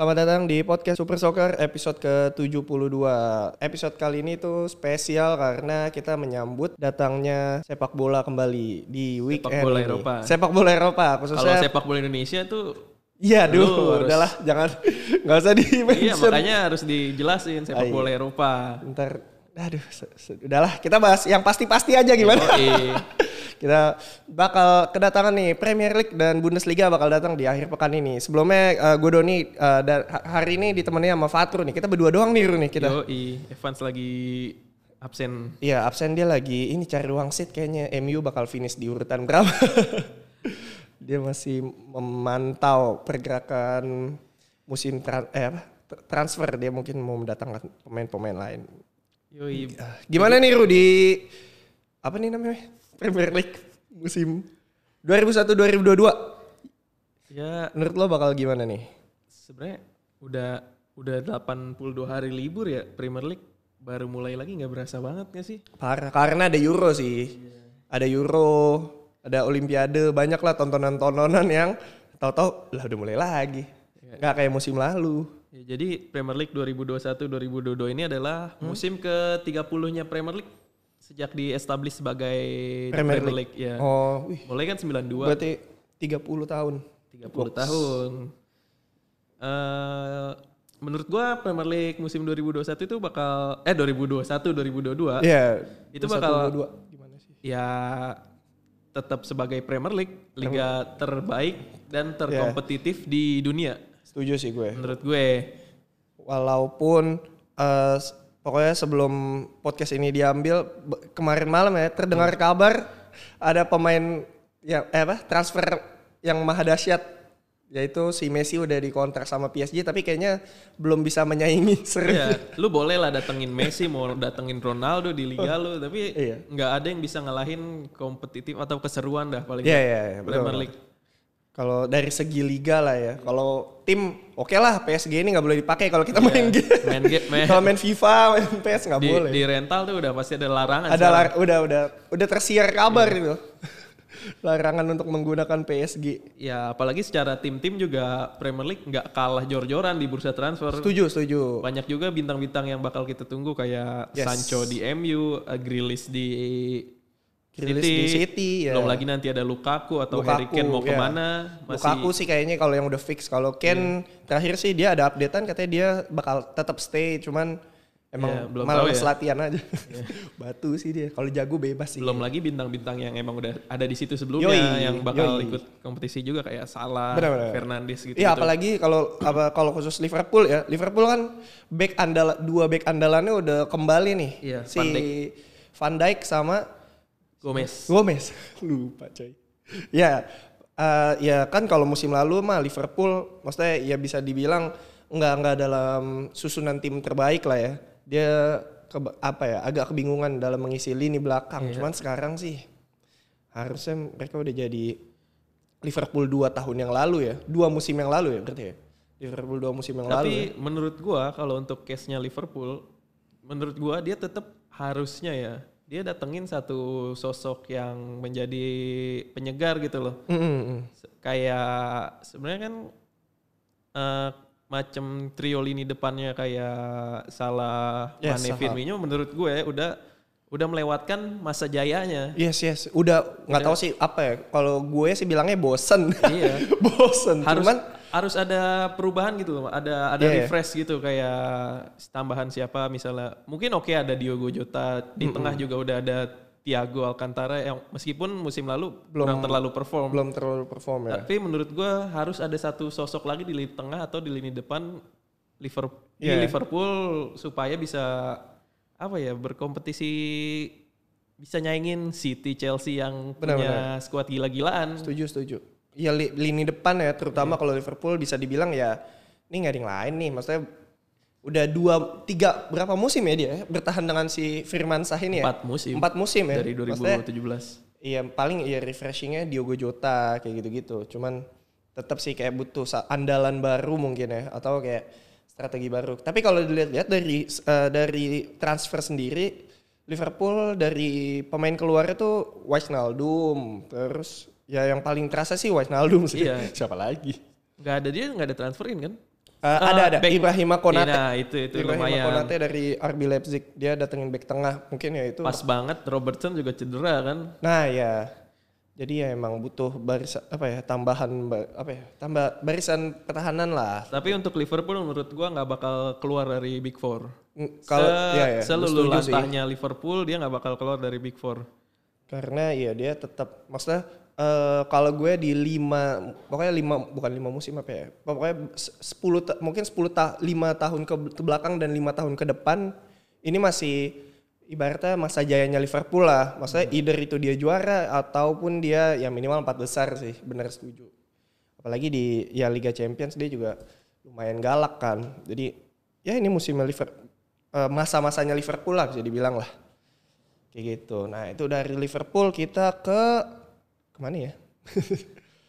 Selamat datang di podcast Super Soccer episode ke-72. Episode kali ini tuh spesial karena kita menyambut datangnya sepak bola kembali di weekend bola ini. Eropa. Sepak bola Eropa Kalau khususnya. sepak bola Indonesia tuh Iya, Lu duh, harus- udahlah jangan nggak usah di iya mention. makanya harus dijelasin sepak iya. bola Eropa. Ntar, aduh, udahlah kita bahas yang pasti-pasti aja gimana. Yoi. kita bakal kedatangan nih Premier League dan Bundesliga bakal datang di akhir pekan ini. Sebelumnya gue Doni eh, dan ha- hari ini ditemani sama Fatur nih. Kita berdua doang nih Ru nih kita. Yoi, Evans lagi absen. Iya absen dia lagi ini cari ruang seat kayaknya MU bakal finish di urutan berapa. dia masih memantau pergerakan musim tra- eh, transfer dia mungkin mau mendatangkan pemain-pemain lain. Yoi, Gimana nih Ru di apa nih namanya Premier League musim 2001-2022? ya Menurut lo bakal gimana nih? sebenarnya udah udah 82 hari libur ya Premier League baru mulai lagi nggak berasa banget gak sih? Parah karena ada Euro sih. Ada Euro, ada Olimpiade, banyak lah tontonan-tontonan yang tahu-tahu lah udah mulai lagi. Nggak kayak musim lalu. Ya, jadi Premier League 2021-2022 ini adalah musim ke-30-nya Premier League sejak di establish sebagai Premier Premier, League. ya. Oh, wih, Mulai kan 92 berarti 30 tahun. 30 tahun. Eh menurut gua Premier League musim 2021 itu bakal eh 2021 2022 Iya. Itu 21, bakal- 22. Gimana sih? ya tetap sebagai Premier League liga terbaik dan terkompetitif di dunia Setuju sih gue. menurut gue. Walaupun s- pokoknya sebelum podcast ini diambil kemarin malam ya terdengar kabar ada pemain yang eh apa transfer yang maha dahsyat yaitu si Messi udah dikontrak sama PSG tapi kayaknya belum bisa menyaingi seri. Ya, lu boleh lah datengin Messi, mau datengin Ronaldo di liga lu, tapi Iya. nggak ada yang bisa ngalahin kompetitif atau keseruan dah paling Iya iya iya, betul. Premier League. Kalau dari segi liga lah ya. Kalau tim oke lah PSG ini nggak boleh dipakai kalau kita main game. Main game, main kalau main FIFA, main PS nggak boleh. di rental tuh udah pasti ada larangan. ada lar- udah udah udah tersiar kabar Iya. itu larangan untuk menggunakan PSG Ya apalagi secara tim-tim juga Premier League nggak kalah jor-joran di bursa transfer. setuju setuju Banyak juga bintang-bintang yang bakal kita tunggu kayak Yes. Sancho di MU, uh, Grealish di Grealish di City, ya. Belum lagi nanti ada Lukaku atau Lukaku, Harry Kane mau ya. ke mana. Masih Lukaku sih kayaknya kalau yang udah fix kalau Ken terakhir sih dia ada updatean katanya dia bakal tetap stay cuman emang Ya, belum malas tahu ya. latihan aja batu sih dia kalau jago bebas sih belum lagi bintang-bintang yang emang udah ada di situ sebelumnya Yoi, yang bakal yoi. ikut kompetisi juga kayak Salah. Fernandes gitu. Iya apalagi kalau apa kalau khusus Liverpool ya Liverpool kan back andal dua back andalannya udah kembali nih Iya, si Van Dijk. Van Dijk sama Gomez. Gomez. Lupa coy. Ya eh, ya kan kalau musim lalu mah Liverpool maksudnya ya bisa dibilang nggak nggak dalam susunan tim terbaik lah ya. Dia ke- apa ya agak kebingungan dalam mengisi lini belakang. Cuman sekarang sih harusnya mereka udah jadi Liverpool dua tahun yang lalu ya. Dua musim yang lalu ya berarti ya? Liverpool dua musim yang lalu ya. Tapi menurut gua kalau untuk case-nya Liverpool, menurut gua dia tetap harusnya ya dia datengin satu sosok yang menjadi penyegar gitu loh. Mm, mm, mm. Se- Kayak sebenarnya kan eh macam trio lini depannya kayak Salah, Yes, Mane. Firmino menurut gue udah udah melewatkan masa jayanya. Yes yes, udah nggak tahu sih apa ya. Kalau gue sih bilangnya bosen. Iya. bosen. harus Cuman harus ada perubahan gitu loh ada ada Iya, iya. refresh gitu kayak tambahan siapa misalnya mungkin oke ada Diogo Jota di tengah juga udah ada Thiago Alcantara yang meskipun musim lalu belum terlalu perform belum terlalu perform ya. tapi menurut gua harus ada satu sosok lagi di lini tengah atau di lini depan Liverpool di Iya. Liverpool supaya bisa apa ya berkompetisi bisa nyaingin City Chelsea yang Benar, punya skuad gila-gilaan Setuju setuju. Iya li- lini depan ya, terutama Iya. kalau Liverpool bisa dibilang ya ini nggak ada yang lain nih. Maksudnya udah dua tiga berapa musim ya dia ya, bertahan dengan si Firman Sah ini ya? empat musim Empat musim ya. dari Maksudnya 2017 Iya paling ya refreshingnya Diogo Jota kayak gitu-gitu. Cuman tetap sih kayak butuh andalan baru mungkin ya atau kayak strategi baru. Tapi kalau dilihat-lihat dari eh, dari transfer sendiri Liverpool dari pemain keluarnya tuh Wijnaldum terus ya yang paling terasa sih Wijnaldum sih. Iya. Siapa lagi? nggak ada dia nggak ada transferin kan Eh, ada ada back- Ibrahima Konate. Iya, itu itu Ibrahima lumayan. Konate dari RB Leipzig. Dia datengin back tengah. Mungkin ya itu. Pas banget Robertson juga cedera kan. Nah ya. Jadi ya emang butuh barisan apa ya tambahan ba- apa ya tambah barisan pertahanan lah. Tapi untuk Liverpool menurut gua nggak bakal keluar dari Big Four. Mm, Kalau Se- ya ya selulu lantahnya Liverpool dia nggak bakal keluar dari Big Four. Karena ya dia tetap maksudnya eh, kalau gue di lima pokoknya lima bukan lima musim apa ya pokoknya se- sepuluh mungkin sepuluh ta, lima tahun ke, belakang dan lima tahun ke depan ini masih ibaratnya masa jayanya Liverpool lah. Maksudnya either itu dia juara ataupun dia ya minimal empat besar sih benar setuju. Apalagi di ya Liga Champions dia juga lumayan galak kan. Jadi ya ini musimnya Liverpool masa-masanya Liverpool lah bisa dibilang lah. Kayak gitu. Nah itu dari Liverpool kita ke ke mana ya?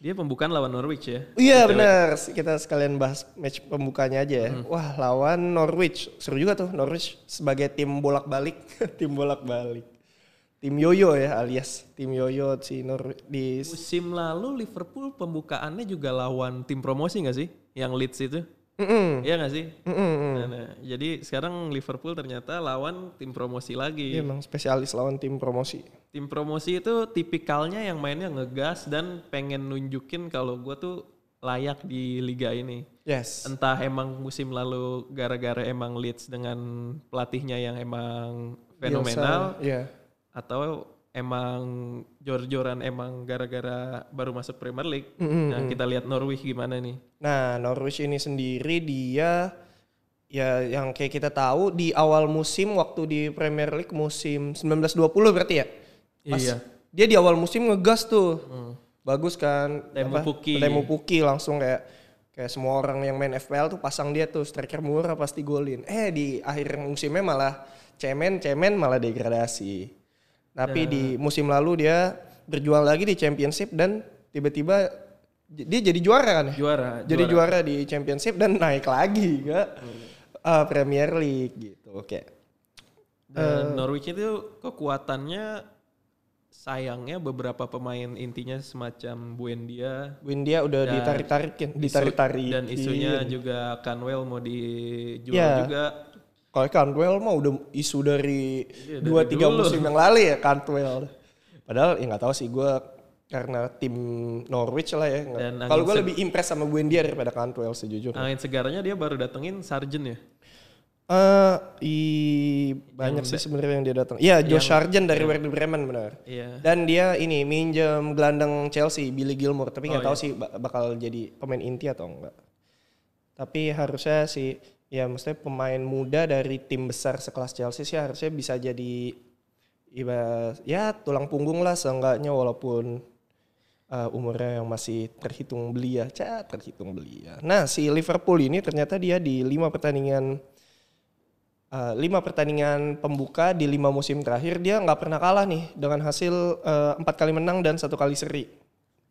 Dia pembukaan lawan Norwich ya. Iya benar. Kita sekalian bahas match pembukanya aja ya. Wah lawan Norwich seru juga tuh Norwich sebagai tim bolak balik, tim bolak balik, tim yoyo ya alias tim yoyo si Norwich di Musim lalu Liverpool pembukaannya juga lawan tim promosi nggak sih? Yang Leeds itu. Mm-mm. Iya nggak sih? Mm-mm. Nah, nah, jadi sekarang Liverpool ternyata lawan tim promosi lagi. Iya emang spesialis lawan tim promosi. Tim promosi itu tipikalnya yang mainnya ngegas dan pengen nunjukin kalau gue tuh layak di liga ini. Yes. Entah emang musim lalu gara-gara emang Leeds dengan pelatihnya yang emang fenomenal Iya. atau emang jor-joran emang gara-gara baru masuk Premier League. Mm-mm. Nah, kita lihat Norwich gimana nih. Nah, Norwich ini sendiri dia ya yang kayak kita tahu di awal musim waktu di Premier League musim 1920 berarti ya. Pas Iya. Dia di awal musim ngegas tuh. Bagus kan? Temu apa, Pukki. Temu Pukki langsung kayak kayak semua orang yang main FPL tuh pasang dia tuh striker murah pasti golin. Eh di akhir musimnya malah cemen cemen malah degradasi. Tapi di musim lalu dia berjuang lagi di Championship dan tiba-tiba dia jadi juara kan ya? Juara. jadi juara di championship dan naik lagi ke uh, Premier League gitu. Oke. Dan Norwich itu kekuatannya sayangnya beberapa pemain intinya semacam Buendia Windia udah ditarik-tarikin, ditarik-tarikin. dan isunya juga Canwell mau dijual Iya. juga. Kalau Cantwell mah udah isu dari Iya, dua tiga musim yang lalu ya Cantwell. Padahal ya nggak tahu sih gue karena tim Norwich lah ya. Kalau gue lebih impress sama Buendia daripada Cantwell sejujurnya. Angin segarnya dia baru datengin Sargent ya. Eh, i banyak sih sebenarnya yang dia datang. Iya, Joe Sargent dari Werder Bremen benar. Iya. Dan dia ini minjem gelandang Chelsea Billy Gilmore, tapi Oh, nggak iya. tahu sih ba- bakal jadi pemain inti atau enggak. Tapi harusnya sih ya maksudnya pemain muda dari tim besar sekelas Chelsea sih harusnya bisa jadi ya tulang punggung lah seenggaknya walaupun uh, umurnya yang masih terhitung belia, cah terhitung belia. Nah si Liverpool ini ternyata dia di lima pertandingan uh, lima pertandingan pembuka di lima musim terakhir dia nggak pernah kalah nih dengan hasil uh, empat kali menang dan satu kali seri.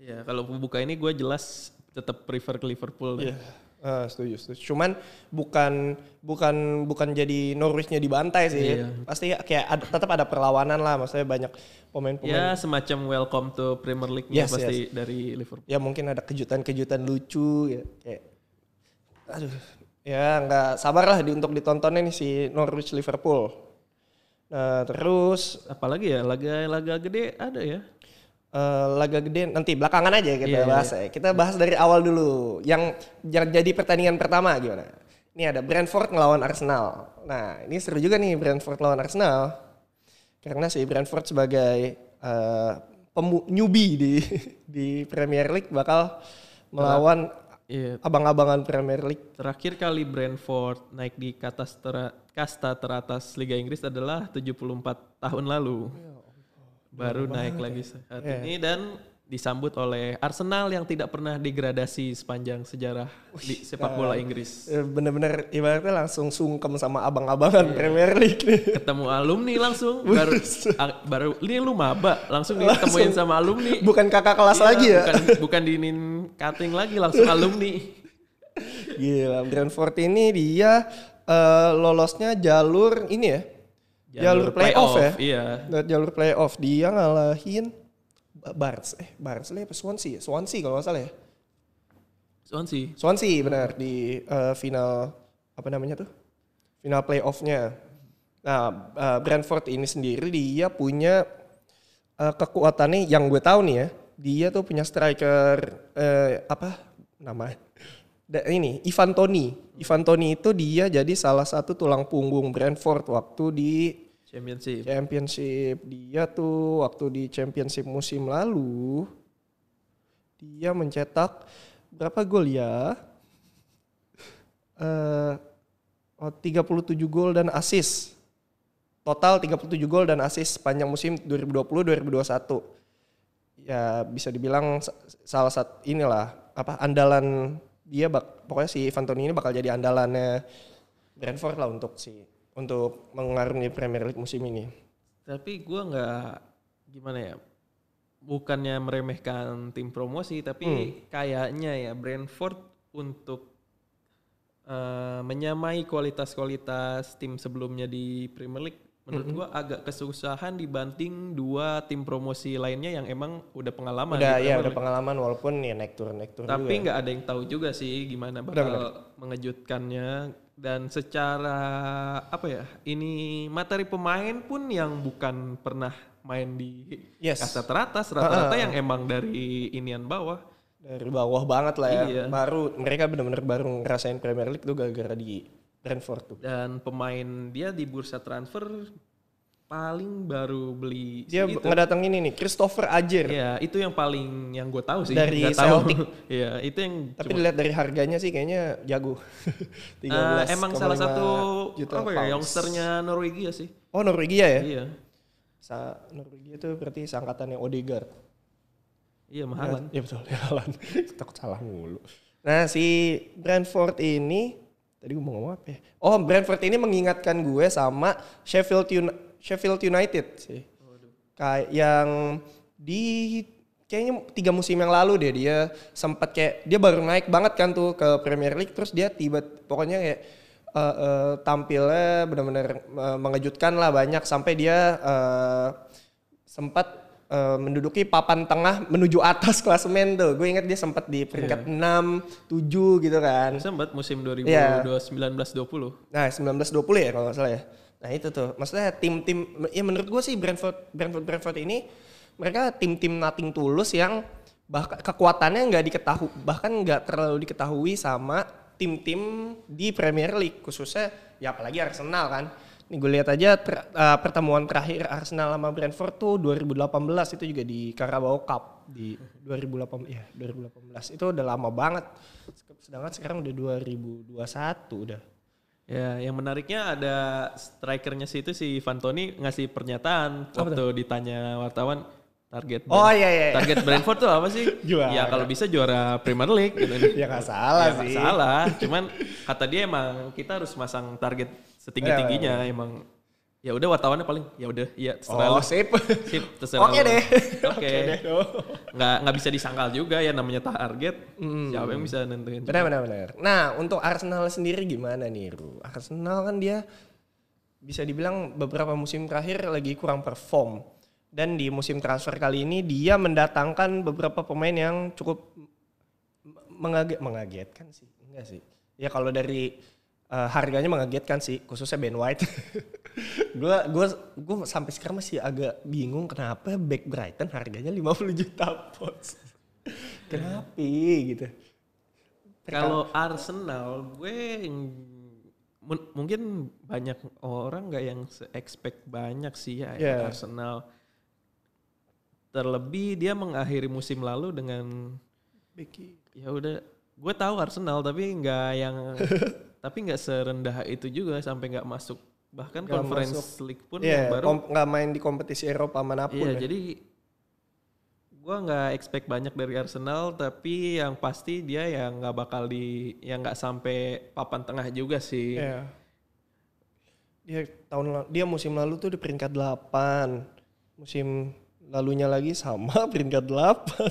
Iya, kalau pembuka ini gue jelas tetap prefer ke Liverpool. Iya. Ah, setuju, setuju. Cuman bukan bukan bukan jadi Norwich-nya dibantai sih. Iya. Pasti kayak ada, tetap ada perlawanan lah, maksudnya banyak pemain-pemain. Ya semacam welcome to Premier League Yes, pasti dari Liverpool. Ya mungkin ada kejutan-kejutan lucu ya kayak aduh ya nggak sabar lah di, untuk ditontonnya nih si Norwich Liverpool. Nah, terus Apalagi ya laga-laga gede ada ya. Eh, laga gede nanti belakangan aja kita Iya, bahas ya. Kita bahas dari awal dulu. Yang jadi pertandingan pertama gimana? Ini ada Brentford ngelawan Arsenal. Nah, ini seru juga nih Brentford lawan Arsenal. Karena si Brentford sebagai eh, pemu- newbie di di Premier League bakal melawan Iya. abang-abangan Premier League. Terakhir kali Brentford naik di kasta, tera- kasta teratas Liga Inggris adalah 74 tahun lalu. Baru naik lagi saat ini dan disambut oleh Arsenal yang tidak pernah degradasi sepanjang sejarah di sepak bola Inggris. Eh, Bener-bener ibaratnya langsung sungkem sama abang-abangan Premier League nih. Ketemu alumni langsung baru baru ini lu maba langsung ditemuin sama alumni. Bukan kakak kelas Iya, lagi ya. Bukan bukan diinin cutting lagi langsung alumni. Gila, Brentford ini dia eh, lolosnya jalur ini ya. Jalur, playoff, ya. Iya. Lewat jalur playoff dia ngalahin Ba- Barnes eh Barnsley apa Swansea ya? Swansea kalau nggak salah ya. Swansea. Swansea benar di eh, final apa namanya tuh? Final playoffnya. Nah, eh, Brentford ini sendiri dia punya eh, kekuatannya yang gue tahu nih ya. Dia tuh punya striker eh, apa nama? Da- ini Ivan Toni. Ivan Toni itu dia jadi salah satu tulang punggung Brentford waktu di Championship. Championship dia tuh waktu di Championship musim lalu dia mencetak berapa gol ya? Eh oh, 37 gol dan assist. Total 37 gol dan assist sepanjang musim 2020-2021. Ya bisa dibilang sa- salah satu inilah apa andalan dia bak, pokoknya si Ivan Toney ini bakal jadi andalannya Brentford lah untuk si untuk mengarungi Premier League musim ini. Tapi gua nggak gimana ya? Bukannya meremehkan tim promosi, tapi Hmm. kayaknya ya Brentford untuk eh, menyamai kualitas-kualitas tim sebelumnya di Premier League, menurut Hmm. gua agak kesusahan dibanding dua tim promosi lainnya yang emang udah pengalaman. Udah ya udah pengalaman walaupun ya naik turun naik turun Tapi juga. nggak ada yang tahu juga sih gimana bakal mengejutkannya dan secara apa ya ini materi pemain pun yang bukan pernah main di Yes. kasta teratas rata-rata yang emang dari inian bawah. Dari bawah banget lah ya. Iya. Baru mereka benar-benar baru ngerasain Premier League tuh gara-gara di Brentford tuh. Dan pemain dia di bursa transfer paling baru beli Dia itu. ngedatang ini nih Christopher Ajer. Ya itu yang paling yang gue tahu sih. Dari tahu. Celtic. Iya itu yang Tapi dilihat dari harganya sih kayaknya jago. 13,5 Eh, emang salah satu juta apa ya youngsternya Norwegia sih. Oh Norwegia ya? Iya. Sa Norwegia itu berarti seangkatannya Odegaard. Iya mahalan. Ya betul, ya Haaland. Takut salah mulu. Nah si Brentford ini, tadi gue mau ngomong apa ya? Oh Brentford ini mengingatkan gue sama Sheffield, Uni- Sheffield United sih. Kayak yang di kayaknya tiga musim yang lalu deh dia sempat kayak dia baru naik banget kan tuh ke Premier League terus dia tiba pokoknya kayak eh, eh, tampilnya benar-benar eh, mengejutkan lah banyak sampai dia eh, sempat eh, menduduki papan tengah menuju atas klasemen tuh. Gue inget dia sempat di peringkat 6, 7 gitu kan. Sempat musim Iya. 2019-20. Nah, 1920 ya kalau nggak salah ya. Nah, itu tuh. Maksudnya tim-tim ya menurut gue sih Brentford Brentford Brentford ini mereka tim-tim nothing tulus yang bahkan kekuatannya nggak diketahui bahkan nggak terlalu diketahui sama tim-tim di Premier League khususnya ya apalagi Arsenal kan. Nih gue lihat aja ter- eh, pertemuan terakhir Arsenal sama Brentford tuh 2018 itu juga di Carabao Cup di 2018 ya 2018 itu udah lama banget. Sedangkan sekarang udah 2021 udah. Ya, yang menariknya ada strikernya sih itu si Van Toni ngasih pernyataan waktu ditanya wartawan target Oh iya iya. iya. target Brentford tuh apa sih? Juara. Ya kalau bisa juara Premier League gitu. ya nggak salah Ya, sih. salah, cuman kata dia emang kita harus masang target setinggi-tingginya emang ya udah wartawannya paling ya udah iya terserah Oh lu. sip. Sip, terserah Oke lu. deh. Oke. deh. Oh. Nggak nggak bisa disangkal juga ya namanya target. Siapa yang bisa nentuin? Benar benar benar. Nah untuk Arsenal sendiri gimana nih Ru? Arsenal kan dia bisa dibilang beberapa musim terakhir lagi kurang perform. Dan di musim transfer kali ini dia mendatangkan beberapa pemain yang cukup mengaget mengagetkan sih. Enggak sih. Ya kalau dari eh, harganya mengagetkan sih, khususnya Ben White. gua gua gua sampai sekarang masih agak bingung kenapa back Brighton harganya 50 juta pounds. kenapa gitu. Kalau Arsenal, gue mungkin banyak orang nggak yang se-expect banyak sih ya, ya Yeah. Arsenal. Terlebih dia mengakhiri musim lalu dengan Becky. ya udah, gue tahu Arsenal tapi nggak yang tapi nggak serendah itu juga sampai nggak masuk bahkan Nggak Conference League pun yang baru nggak main di kompetisi Eropa mana pun. Iya, ya. jadi gua nggak expect banyak dari Arsenal, tapi yang pasti dia yang nggak bakal di, yang nggak sampai papan tengah juga sih. Iya. Dia tahun dia musim lalu tuh di peringkat 8. Musim lalunya lagi sama peringkat 8.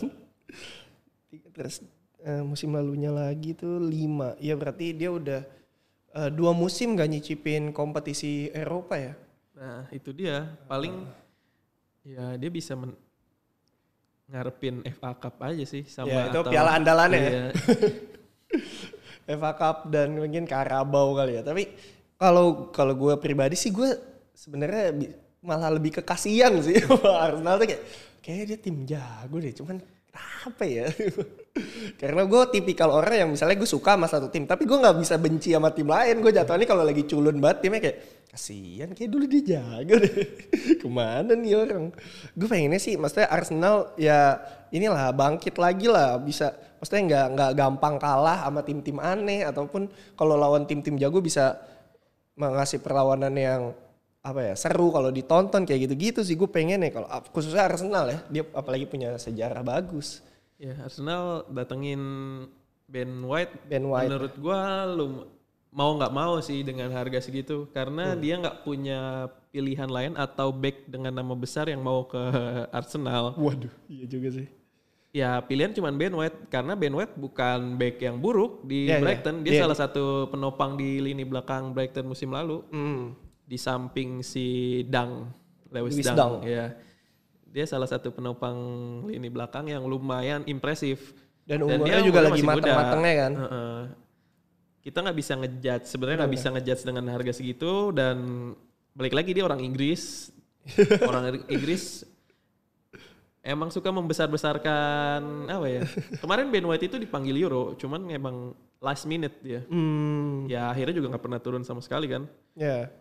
Terus eh, musim lalunya lagi tuh 5. Ya berarti dia udah eh, dua musim gak nyicipin kompetisi Eropa ya. Nah itu dia, paling ya dia bisa men- ngarepin FA Cup aja sih sama Ya, itu atau- piala andalannya ya. Iya. FA Cup dan mungkin Carabao kali ya. Tapi kalau kalau gue pribadi sih gue sebenarnya malah lebih ke kasihan sih Arsenal tuh kayak kayak dia tim jago deh, cuman apa ya? Karena gue tipikal orang yang misalnya gue suka sama satu tim, tapi gue nggak bisa benci sama tim lain. Gue jatuhnya kalau lagi culun banget timnya kayak kasihan kayak dulu dia jago deh. Ke mana nih orang? Gue pengennya sih, maksudnya Arsenal ya inilah bangkit lagi lah bisa. Maksudnya nggak nggak gampang kalah sama tim-tim aneh ataupun kalau lawan tim-tim jago bisa mengasih perlawanan yang apa ya seru kalau ditonton kayak gitu-gitu sih gue pengen ya kalau khususnya Arsenal ya dia apalagi punya sejarah bagus Ya Arsenal datengin Ben White. Ben White. Menurut gua lu mau nggak mau sih dengan harga segitu karena Hmm. dia nggak punya pilihan lain atau back dengan nama besar yang mau ke Arsenal. waduh iya juga sih Ya pilihan cuman Ben White karena Ben White bukan back yang buruk di Iya, iya. Brighton. Dia Iya. salah satu penopang di lini belakang Brighton musim lalu hmm. Di samping si Dang, Lewis, Lewis Dang. Dang. Ya. Dia salah satu penopang lini belakang yang lumayan impresif. Dan dia umurnya juga lagi mateng-matengnya kan? Heeh. Kita nggak bisa ngejudge, sebenarnya nggak bisa ngejudge dengan harga segitu dan balik lagi dia orang Inggris. orang Inggris emang suka membesar-besarkan apa ya? Kemarin Ben White itu dipanggil Euro, cuman emang last minute dia. Hmm, Ya akhirnya juga nggak pernah turun sama sekali kan. ya.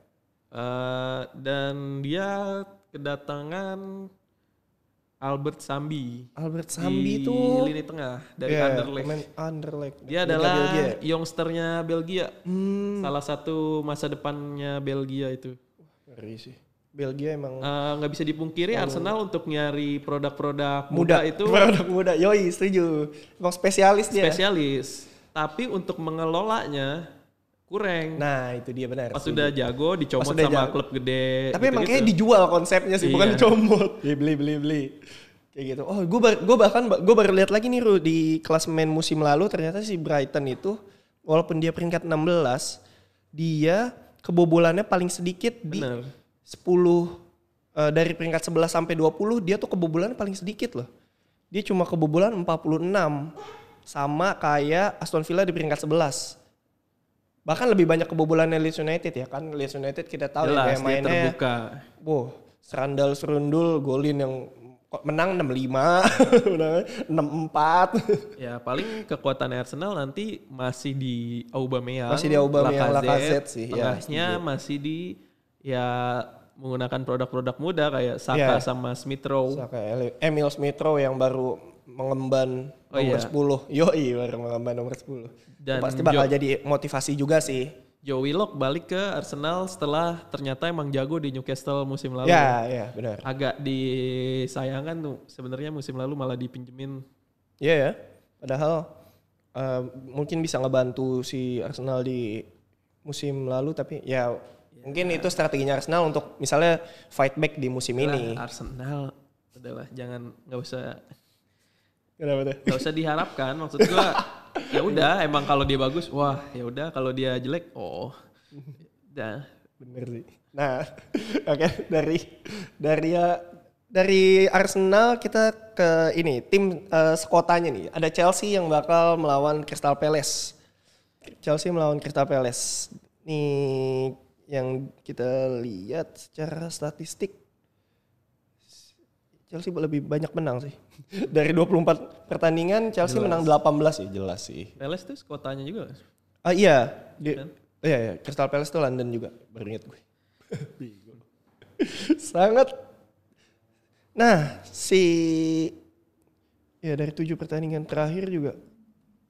Eh, dan dia kedatangan Albert Sambi Albert Sambi di itu lini tengah dari ya, Anderlecht. Anderlecht. Dia adalah Belgia. youngsternya Belgia. Hmm, Salah satu masa depannya Belgia itu. ngeri sih. Belgia emang Eh, nggak bisa dipungkiri Arsenal untuk nyari produk-produk muda muda, itu produk muda. Yoi, setuju. Emang spesialis dia. spesialis. Tapi untuk mengelolanya kurang. Nah, itu dia benar. Pas sudah jago dicomot Pas sama jago. klub gede. Tapi emang gitu-gitu. kayak dijual konsepnya sih, bukan Iya. dicomot. Ya beli beli beli. Kayak gitu. Oh, gue gue bahkan gue baru lihat lagi nih Ru, di klasemen musim lalu ternyata si Brighton itu walaupun dia peringkat 16, dia kebobolannya paling sedikit di Bener. 10 eh, dari peringkat 11 sampai 20 dia tuh kebobolannya paling sedikit loh. Dia cuma kebobolan 46 sama kayak Aston Villa di peringkat 11. Bahkan lebih banyak kebobolannya Leeds United ya kan Leeds United kita tahu ya Jelas kayak dia mainnya terbuka. Wow, serandal serundul, golin yang menang 65, menang 64. Ya paling kekuatan Arsenal nanti masih di Aubameyang. Masih di Aubameyang, Lacazette sih, ya, Tengahnya masih di ya menggunakan produk-produk muda kayak Saka Ya. sama Smith Rowe. Saka Emil Smith Rowe yang baru mengemban Oh, nomor iya. 10. Yoi, baru mengemban nomor 10. Dan Pasti bakal Jo- jadi motivasi juga sih. Joe Willock balik ke Arsenal setelah ternyata emang jago di Newcastle musim lalu. Ya, ya, benar. Agak disayangkan tuh sebenarnya musim lalu malah dipinjemin. Iya ya. Padahal eh, mungkin bisa ngebantu si Arsenal di musim lalu tapi ya mungkin itu strateginya Arsenal untuk misalnya fight back di musim ini. Arsenal adalah jangan nggak usah Kenapa tuh? nggak usah diharapkan maksud gua ya udah emang kalau dia bagus wah ya udah kalau dia jelek oh udah Bener sih. Nah, oke dari dari ya dari Arsenal kita ke ini tim eh, sekotanya nih. Ada Chelsea yang bakal melawan Crystal Palace. Chelsea melawan Crystal Palace. Nih yang kita lihat secara statistik Chelsea lebih banyak menang sih. Dari 24 pertandingan Chelsea menang 18 sih, jelas sih. Palace tuh kotanya juga Ah iya, di, Kan? iya, iya, Crystal Palace tuh London juga, baru inget gue. Sangat. Nah, si ya dari tujuh pertandingan terakhir juga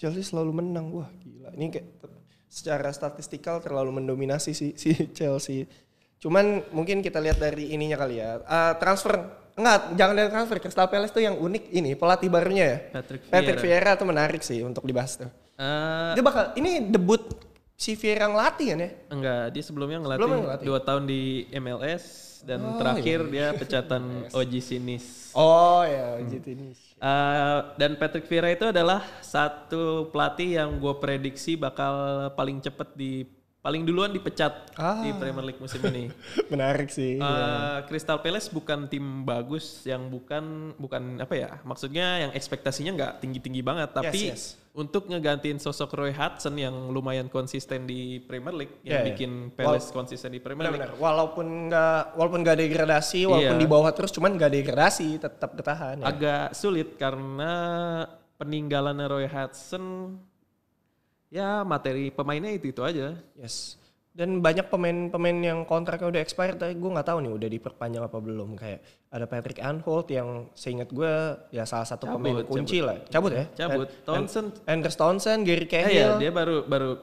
Chelsea selalu menang. Wah gila, ini kayak ter- secara statistikal terlalu mendominasi si, si Chelsea. Cuman mungkin kita lihat dari ininya kali ya. Ah, transfer enggak, jangan dari transfer. Crystal Palace tuh yang unik ini pelatih barunya ya. Patrick Patrick Vieira. Vieira tuh menarik sih untuk dibahas tuh. Eh, Dia bakal ini debut si Vieira ngelatih kan ya? enggak dia sebelumnya ngelatih, Sebelumnya ngelatih. dua tahun di MLS dan terakhir dia pecatan Oji Sinis Oh ya, gitu ini. Eh, dan Patrick Vieira itu adalah satu pelatih yang gue prediksi bakal paling cepet di paling duluan dipecat Ah. di Premier League musim ini. Menarik sih. Eh, Crystal Palace bukan tim bagus yang bukan bukan apa ya maksudnya yang ekspektasinya nggak tinggi tinggi banget tapi yes. untuk ngegantiin sosok Roy Hudson yang lumayan konsisten di Premier League yang Yeah, yeah. bikin Palace konsisten di Premier League Benar-benar. Walaupun nggak walaupun nggak degradasi, walaupun Iya. di bawah terus, cuman nggak degradasi, tetap bertahan. Ya. agak sulit karena peninggalan Roy Hudson ya materi pemainnya itu itu aja Yes. Dan banyak pemain-pemain yang kontraknya udah expired, tapi gue nggak tahu nih udah diperpanjang apa belum. Kayak ada Patrick Anholt yang seingat gue ya salah satu Cabut, pemain kunci lah. Cabut ya? cabut And- Townsend Anders Townsend, Gary eh Cahill. ya dia baru baru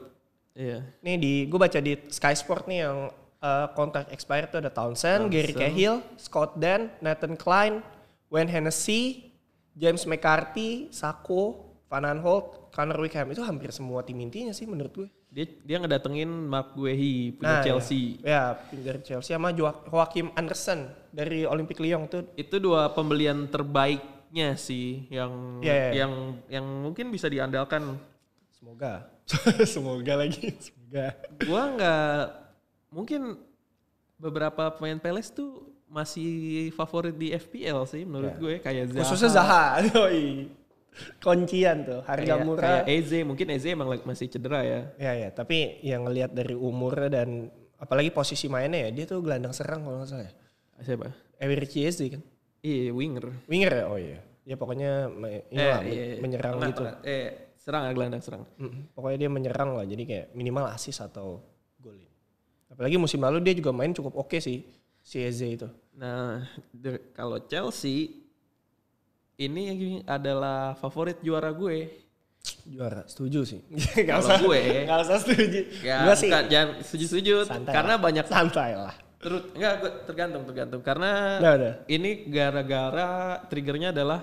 iya Nih di gue baca di Sky Sport nih yang uh, kontrak expired tuh ada Townsend, Gary Cahill, Scott Dan, Nathan Klein, Wayne Hennessy, James McCarthy, Sako, Van Aanholt, Connor Wickham itu hampir semua tim intinya sih menurut gue. dia dia ngedatengin Mark Guehi punya Nah, Chelsea Ya, ya Chelsea sama Jo- Joachim Andersen dari Olympic Lyon tuh. itu dua pembelian terbaiknya sih yang Iya, iya. yang yang mungkin bisa diandalkan Semoga. Semoga lagi. Semoga. gua nggak mungkin beberapa pemain Palace tuh masih favorit di FPL sih menurut Ya. gue kayak Zaha Khususnya Zaha. Kuncian tuh, harga kayak, murah. kayak Eze mungkin Eze emang lagi- masih cedera ya Ya ya, tapi yang ngelihat dari umurnya dan apalagi posisi mainnya ya, dia tuh gelandang serang kalau nggak salah ya. siapa Emery Chiesa kan. iya winger Winger ya? Oh iya. Ya pokoknya inilah, men- iya, iya. menyerang Tengah, gitu. eh serang ya gelandang serang Mm-mm. Pokoknya dia menyerang lah, jadi kayak minimal assist atau golin. Apalagi musim lalu dia juga main cukup oke sih, si Eze itu. Nah, kalau Chelsea ini adalah favorit juara gue. Juara, setuju sih. Gak usah, gue, gak usah setuju. Ya, Gua sih bukan, jangan setuju-setuju Santai karena lah. banyak santai lah. terus enggak gue tergantung tergantung karena udah. ini gara-gara triggernya adalah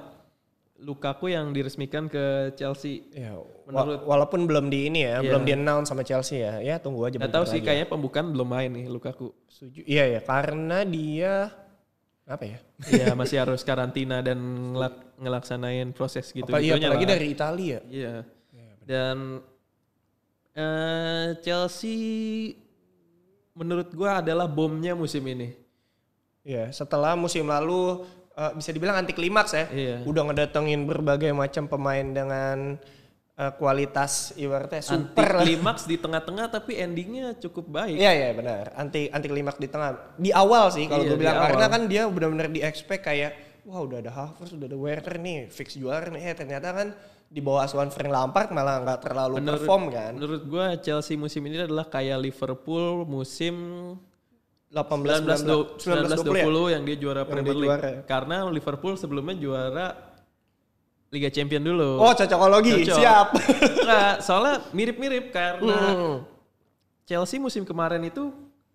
Lukaku yang diresmikan ke Chelsea. Ya, Menurut- walaupun belum di ini ya, Iya. belum di announce sama Chelsea ya. Ya tunggu aja Gak tahu sih lagi. kayaknya pembukaan belum main nih Lukaku. Setuju. Iya ya, karena dia apa ya? Iya masih harus karantina dan ngelak- ngelaksanain proses gitu Apa, iya, apalagi lah. dari Italia. Iya. Dan eh, Chelsea menurut gua adalah bomnya musim ini. Iya, setelah musim lalu eh, bisa dibilang anti klimaks ya. Iya. Udah ngedatengin berbagai macam pemain dengan eh, kualitas ibaratnya Anti super lah. klimaks di tengah-tengah tapi endingnya cukup baik. Iya iya benar. Anti anti klimaks di tengah. Di awal sih kalau Iya, gue bilang awal. karena kan dia benar-benar di expect kayak wah udah ada Havertz, udah ada Werner nih, fix juara nih. Eh ternyata kan di bawah asuhan Frank Lampard malah nggak terlalu perform kan. Menurut gua Chelsea musim ini adalah kayak Liverpool musim 18 19 19 20 ya. yang dia juara Yang Premier dia League. juara. Karena Liverpool sebelumnya juara Liga Champion dulu. Oh cocokologi, Cocok. siap. Enggak, soalnya mirip-mirip karena Hmm. Chelsea musim kemarin itu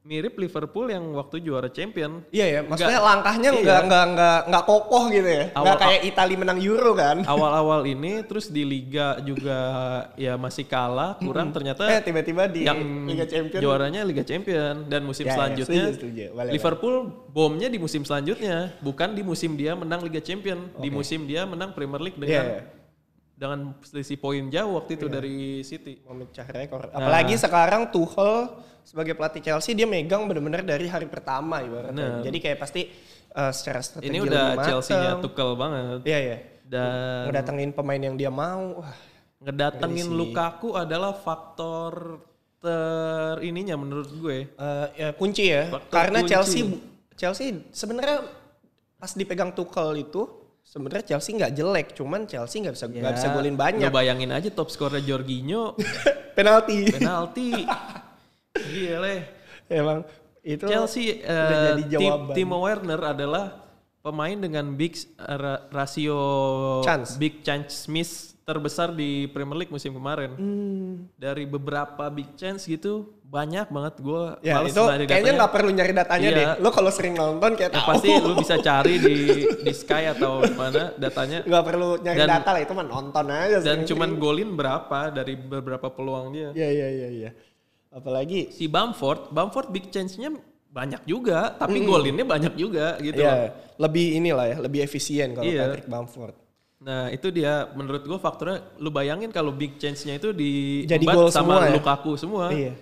mirip Liverpool yang waktu juara champion. Iya ya, maksudnya Nggak- langkahnya iya. nggak nggak nggak nggak kokoh gitu ya. Nggak Awal- kayak Italia menang Euro kan. Awal-awal ini terus di liga juga ya masih kalah, kurang ternyata Eh tiba-tiba di yang Liga Champions juaranya Liga Champion dan musim Ya, ya, selanjutnya setuju, setuju. Boleh, Liverpool bomnya di musim selanjutnya, bukan di musim dia menang Liga Champion, di musim dia menang Premier League dengan Iya, iya. dengan selisih poin jauh waktu itu dari City. memecah rekor. Nah. Apalagi sekarang Tuchel sebagai pelatih Chelsea dia megang benar-benar dari hari pertama ibaratnya. Bener. Jadi kayak pasti eh, secara strategi Ini udah. Chelsea-nya tukel banget. Iya ya. Dan Ngedatengin pemain yang dia mau. Wah, ngedatengin Lukaku adalah faktor ter ininya menurut gue. eh, ya, kunci ya. Faktor Karena kunci. Chelsea Chelsea sebenarnya pas dipegang Tuchel itu sebenarnya Chelsea nggak jelek, cuman Chelsea nggak bisa nggak bisa golin banyak. Lu bayangin aja top skornya Jorginho Penalti. penalti. Gile. Emang itu Chelsea eh, jadi Tim-. Timo Werner adalah pemain dengan big ra- rasio Chance. big chance miss terbesar di Premier League musim kemarin. Hmm. Dari beberapa big chance gitu banyak banget gue Ya males itu kayaknya nggak perlu nyari datanya Iya. deh. Lo kalau sering nonton kayak Ya, tahu. pasti lu bisa cari di di Sky atau mana datanya nggak perlu nyari Dan- data lah itu mah nonton aja. dan cuman golin berapa dari beberapa peluang dia. Iya iya iya iya. Apalagi Si Bamford, Bamford big chance-nya banyak juga, tapi golinnya banyak juga gitu loh. ya lebih inilah ya, lebih efisien kalau Iya. Patrick Bamford. Nah itu dia menurut gua faktornya lu bayangin kalau big chance-nya itu di Jadi gol sama semua ya? Lukaku semua. Iya.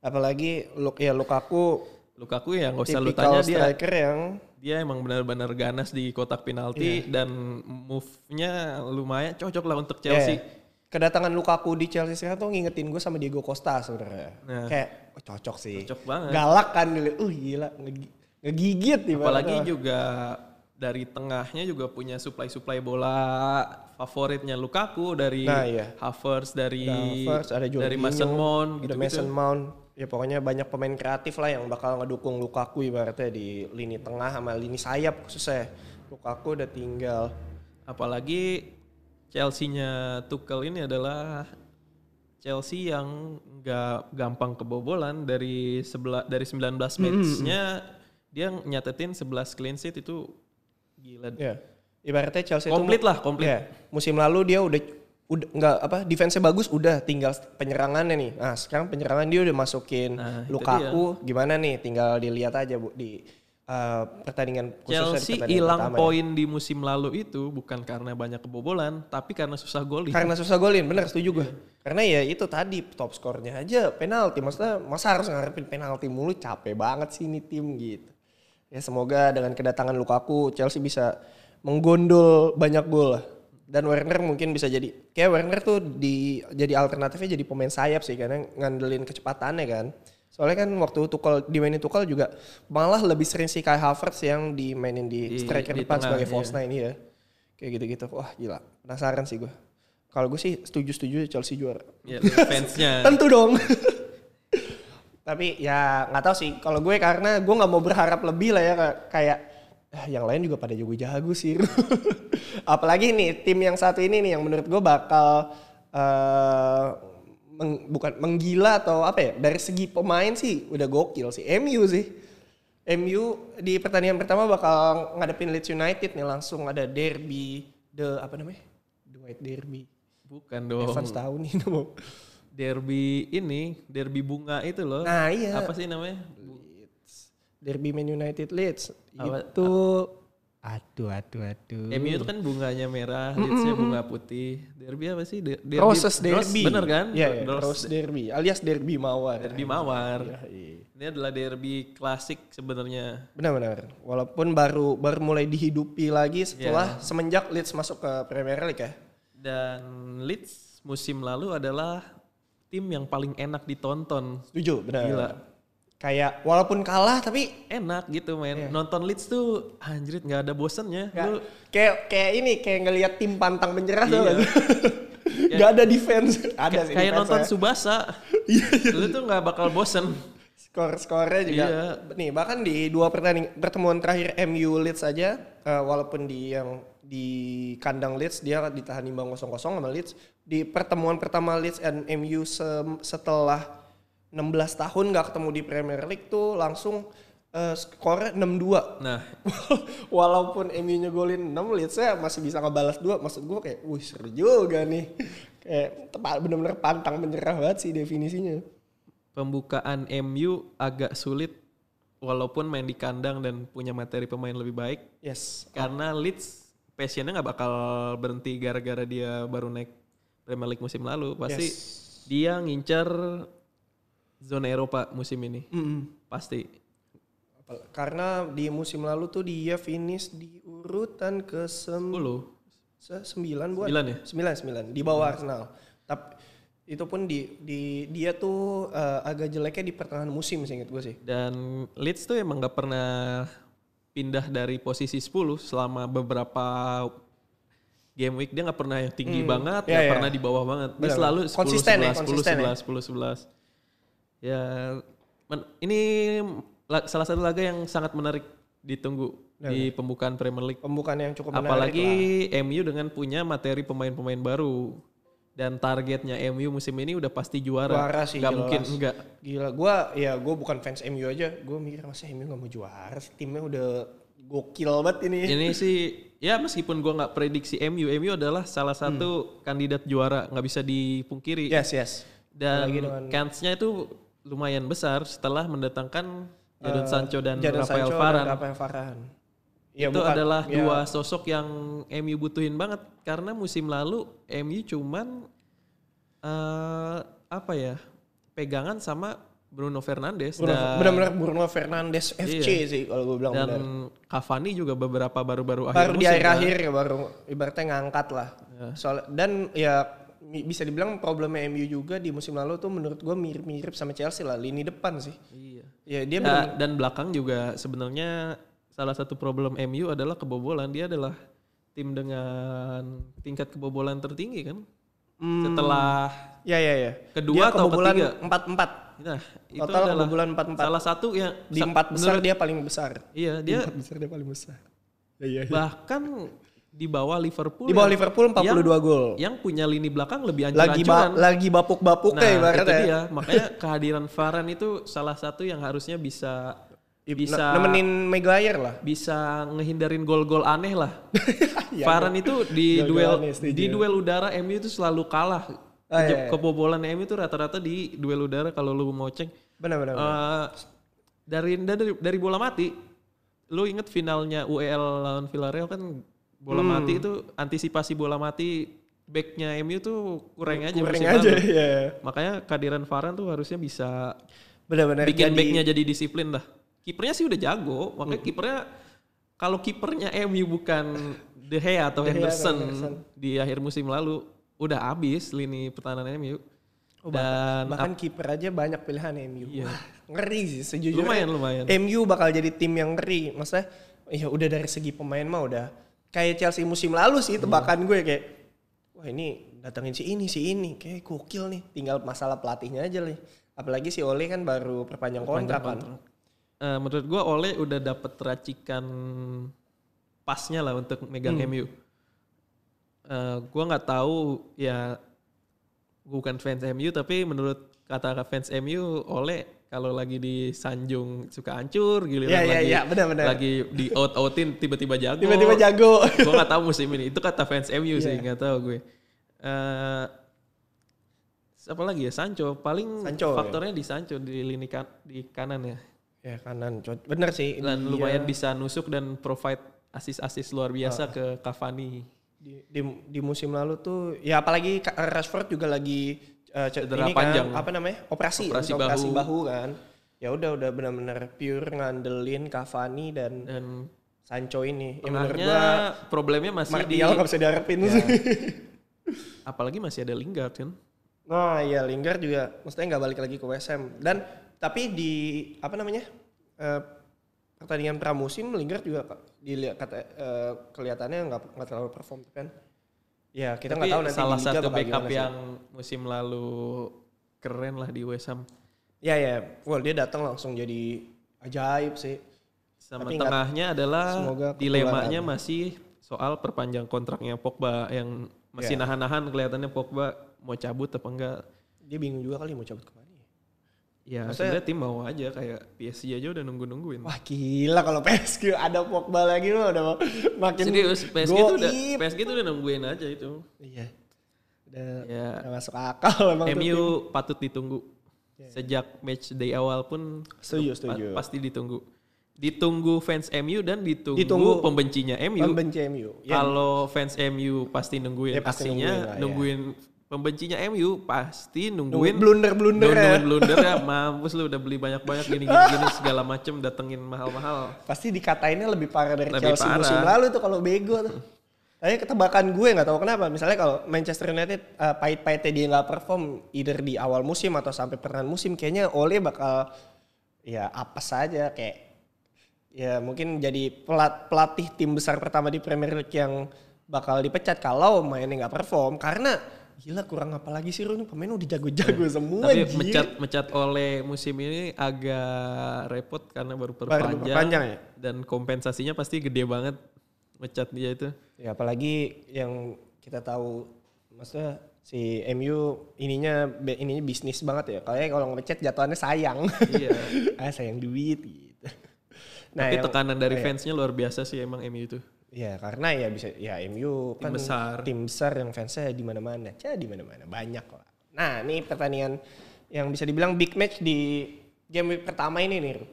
Apalagi Luk ya Lukaku Lukaku ya nggak usah lu tanya dia striker yang dia emang benar-benar ganas di kotak penalti Iya. dan move-nya lumayan cocok lah untuk Chelsea. Ya, kedatangan Lukaku di Chelsea sekarang tuh ngingetin gue sama Diego Costa sebenarnya. Nah. Kayak oh, cocok sih. Cocok banget. Galak kan dulu. Uh gila ngegi- ngegigit ibaratnya. Apalagi juga dari tengahnya juga punya supply-supply bola favoritnya Lukaku dari Nah, iya. Havertz dari Havertz, ada dari Jorginho, Mason Mount ada gitu Mason Mount. Ya pokoknya banyak pemain kreatif lah yang bakal ngedukung Lukaku ibaratnya di lini tengah sama lini sayap khususnya. Lukaku udah tinggal. Apalagi Chelsea-nya Tuchel ini adalah Chelsea yang nggak gampang kebobolan dari sebela, dari 19 match-nya dia nyatetin 11 clean sheet itu gila. Ya. Ibaratnya Chelsea Komplit itu lah, komplit. Ya, musim lalu dia udah udah nggak apa defense-nya bagus udah tinggal penyerangannya nih. Nah, sekarang penyerangan dia udah masukin Nah, Lukaku gimana nih tinggal dilihat aja Bu di uh, pertandingan Chelsea pertandingan hilang ya. poin di musim lalu itu bukan karena banyak kebobolan, tapi karena susah golin. Karena susah golin, bener setuju gue. Karena ya itu tadi top skornya aja penalti. Maksudnya masa harus ngarepin penalti mulu capek banget sih ini tim gitu. Ya semoga dengan kedatangan Lukaku Chelsea bisa menggondol banyak gol lah. Dan Werner mungkin bisa jadi kayak Werner tuh di jadi alternatifnya jadi pemain sayap sih karena ngandelin kecepatannya kan. Soalnya kan waktu Tuchel dimainin Tuchel juga malah lebih sering si Kai Havertz yang dimainin di, Di- striker di depan tengah, sebagai iya. false nine ya. Kayak gitu-gitu. Wah gila. Penasaran sih gue. Kalau gue sih setuju-setuju Chelsea juara. Ya, fansnya. Tentu dong. Tapi ya nggak tahu sih. Kalau gue karena gue nggak mau berharap lebih lah ya kayak "Ah, yang lain juga pada jago-jago sih. Apalagi nih tim yang satu ini nih yang menurut gue bakal eh, meng- bukan menggila atau apa ya dari segi pemain sih udah gokil sih. MU sih. MU di pertandingan pertama bakal ngadepin Leeds United nih langsung ada derby the apa namanya? The White Derby. Bukan dong. Evans tahu nih nama. Derby ini, derby bunga itu loh. Nah, iya. Apa sih namanya? Leeds. Derby Man United Leeds. Apa- itu aduh aduh aduh. MU itu kan bunganya merah, Leeds-nya bunga putih. Derby apa sih? Der- derby, Roses Rose, Derby. bener kan? Iya, iya. Rose Rose Derby alias Derby Mawar. Derby Mawar. Iya, iya. Ini adalah derby klasik sebenarnya. Benar-benar. Walaupun baru baru mulai dihidupi lagi setelah semenjak Leeds masuk ke Premier League ya. Dan Leeds musim lalu adalah tim yang paling enak ditonton. Setuju, benar. Gila. Kayak walaupun kalah tapi Enak gitu Iya. men. Nonton Leeds tuh anjrit nggak ada bosennya. Nggak- Lu kayak kayak ini kayak ngelihat tim pantang menyerah tuh Iya. kan. Gak ada defense. ada sih kayak nonton ya. Subasa. Lu tuh nggak bakal bosen. skor-skornya juga Iya. nih bahkan di dua pertandingan pertemuan terakhir MU Leeds saja eh, walaupun di yang di kandang Leeds dia ditahan imbang 0-0 sama Leeds di pertemuan pertama Leeds dan MU se- setelah 16 tahun nggak ketemu di Premier League tuh langsung eh, skornya 6-2 Nah, walaupun MU nyegolin 6 Leeds ya masih bisa ngebalas dua. Maksud gue kayak wih seru juga nih. Kayak tepat bener-bener pantang menyerah banget sih definisinya. Pembukaan MU agak sulit walaupun main di kandang dan punya materi pemain lebih baik. Yes. Karena Leeds passionnya nggak bakal berhenti gara-gara dia baru naik Premier League musim lalu. Pasti Yes. dia ngincar zona Eropa musim ini Mm-mm. pasti Apal- Karena di musim lalu tuh dia finish di urutan ke sem 10 se- sembilan buat Sembilan ya? sembilan sembilan di bawah Arsenal. Tapi itu pun di di dia tuh eh, agak jeleknya di pertengahan musim sih gue sih. dan Leeds tuh emang nggak pernah pindah dari posisi 10 selama beberapa game week dia nggak pernah yang tinggi banget Iya, nggak iya. pernah di bawah banget dia Benar, selalu benar. 10 Konsisten ya, 11 10 konsisten ya. 11 10 11 ya men- ini la- salah satu laga yang sangat menarik ditunggu di pembukaan Premier League Pembukaan yang cukup menarik apalagi lah. MU dengan punya materi pemain-pemain baru dan targetnya MU musim ini udah pasti juara, Juara sih, jelas. mungkin enggak Gila, gua ya gue bukan fans MU aja. Gue mikir masa MU nggak mau juara. Timnya udah gokil banget ini. ini sih ya meskipun gua nggak prediksi MU, MU adalah salah satu kandidat juara nggak bisa dipungkiri Yes yes. dan kansnya itu lumayan besar setelah mendatangkan Jadon Sancho dan Jadon Rafael Sancho Varane. dan Rafael Varane. Ya, itu bukan- adalah ya, dua sosok yang MU butuhin banget karena musim lalu MU cuman eh apa ya pegangan sama Bruno Fernandes Bruno- dan, Benar-benar Bruno Fernandes FC Iya. sih kalau gue bilang dan benar. Cavani juga beberapa baru-baru akhir Baru di musim, kan. akhir-akhir ya baru ibaratnya ngangkat lah. Soal dan ya bisa dibilang problemnya MU juga di musim lalu tuh menurut gue mirip-mirip sama Chelsea lah lini depan sih. Iya. Ya dia Ya, benar dan belakang juga sebenarnya salah satu problem MU adalah kebobolan. Dia adalah tim dengan tingkat kebobolan tertinggi kan. Setelah ya ya ya. Kedua dia atau kebobolan ketiga? 4-4. nah itu Total adalah kebobolan 4-4. salah satu yang Di empat besar menurut- dia paling besar. Iya, Di dia empat besar dia paling besar. Ya, ya, ya. bahkan di bawah Liverpool. Di bawah yang- Liverpool 42 gol. Yang punya lini belakang lebih Lagi ba ancur-ancuran. lagi bapuk-bapuknya Nah, itu ibaratnya. dia. Makanya kehadiran Varane itu salah satu yang harusnya bisa bisa nemenin Maguire lah. bisa ngehindarin gol-gol aneh lah. Iya, Varane itu di Gol-gol duel aneh, di duel udara MU itu selalu kalah. Ah, iya, iya. Kebobolan MU itu rata-rata di duel udara kalau lu mau cek. Benar benar. benar. Eh, dari dari dari bola mati, lu inget finalnya UEL lawan Villarreal kan bola Hmm. mati itu antisipasi bola mati backnya MU tuh kurang aja Kurang aja lalu. ya. Makanya kehadiran Varane tuh harusnya bisa Benar-benar bikin jadi- backnya jadi disiplin lah. Kipernya sih udah jago, makanya Hmm. kipernya kalau kipernya MU bukan De Gea atau De Gea Henderson, Henderson. di akhir musim lalu udah habis lini pertahanan MU. Dan bahkan kiper aja banyak pilihan MU. Wah, ngeri sih sejujurnya. Lumayan, lumayan. MU bakal jadi tim yang ngeri. Maksudnya ya udah dari segi pemain mah udah kayak Chelsea musim lalu sih tebakan gue kayak wah ini datangin si ini si ini kayak gokil nih. Tinggal masalah pelatihnya aja nih. Apalagi si Ole kan baru perpanjang kontrak kan. eh, menurut gua Ole udah dapet racikan pasnya lah untuk megang Hmm. MU. Eh, gua nggak tahu ya gua bukan fans MU tapi menurut kata fans MU Ole kalau lagi di Sanjung suka hancur giliran Iya, iya, lagi iya, benar-benar. lagi di out outin tiba-tiba jago Tiba-tiba jago. gue nggak tahu musim ini itu kata fans MU sih Iya. nggak tahu gue Eh apa lagi ya Sancho paling Sancho, ya. faktornya di Sancho di lini kan, di kanan ya ya kanan. Bener sih. dan Dia- lumayan bisa nusuk dan provide asis-asis luar biasa ke Cavani di, di, di musim lalu tuh ya apalagi Rashford juga lagi uh, ce- Cedera ini panjang. kan apa namanya? Operasi Operasi habis operasi bahu. bahu kan. Ya udah udah benar-benar pure ngandelin Cavani dan dan Sancho ini. Ya menurut tengahnya gua problemnya masih di Martial nggak bisa diharapin. Ya. sih apalagi masih ada Lingard kan? Nah iya Lingard juga maksudnya nggak balik lagi ke West Ham. Dan tapi di apa namanya eh, pertandingan pramusim Lingard juga dilihat kata eh, kelihatannya nggak nggak terlalu perform kan ya kita nggak tahu nanti salah satu backup sih. yang musim lalu keren lah di West Ham Ya ya, well dia datang langsung jadi ajaib sih. sama Tapi tengahnya adalah semoga dilemanya masih soal perpanjang kontraknya Pogba yang masih Ya. nahan-nahan kelihatannya Pogba mau cabut apa enggak Dia bingung juga kali mau cabut ke mana ya. ya Maksudnya- sebenarnya tim mau aja kayak PSG aja udah nunggu-nungguin Wah gila kalau PSG ada Pogba lagi mah udah makin serius PSG tuh udah. PSG tuh udah nungguin aja itu Iya. Udah, ya udah masuk akal emang. MU patut ditunggu sejak match day awal pun Setuju, pa- setuju. pasti ditunggu ditunggu fans MU dan ditunggu, Ditunggu pembencinya MU Pembenci MU. Ya, Kalau fans MU pasti nungguin Ya, pasti aksinya, nungguin lah, ya. Pembencinya MU pasti nungguin blunder-blunder ya. blunder ya. Mampus lu udah beli banyak-banyak gini gini, gini segala macem datengin mahal-mahal. Pasti dikatainnya lebih parah dari Lebih Chelsea parah. musim lalu tuh kalau bego tuh. Tapi ketebakan gue nggak tahu kenapa. Misalnya kalau Manchester United uh, pahit-pahitnya dia nggak perform either di awal musim atau sampai pertengahan musim, kayaknya Ole bakal ya apa saja kayak ya mungkin jadi pelat, pelatih tim besar pertama di Premier League yang bakal dipecat kalau mainnya nggak perform karena gila kurang apa lagi sih Ru? Ini pemain udah jago-jago semua Tapi anjir. mecat mecat oleh musim ini agak repot karena baru perpanjang, perpanjang ya? dan kompensasinya pasti gede banget mecat dia itu. Ya apalagi yang kita tahu maksudnya si MU ininya ininya bisnis banget ya. Kayak kalau ngecat jatuhannya sayang. Iya. ah sayang duit gitu. Tapi yang- tekanan dari iya. fansnya luar biasa sih emang MU itu. Ya karena ya bisa ya MU Tim kan besar. tim besar yang fansnya di mana-mana. Cah di mana-mana banyak lah. Nah, ini pertandingan yang bisa dibilang big match di game week pertama ini nih. Ru.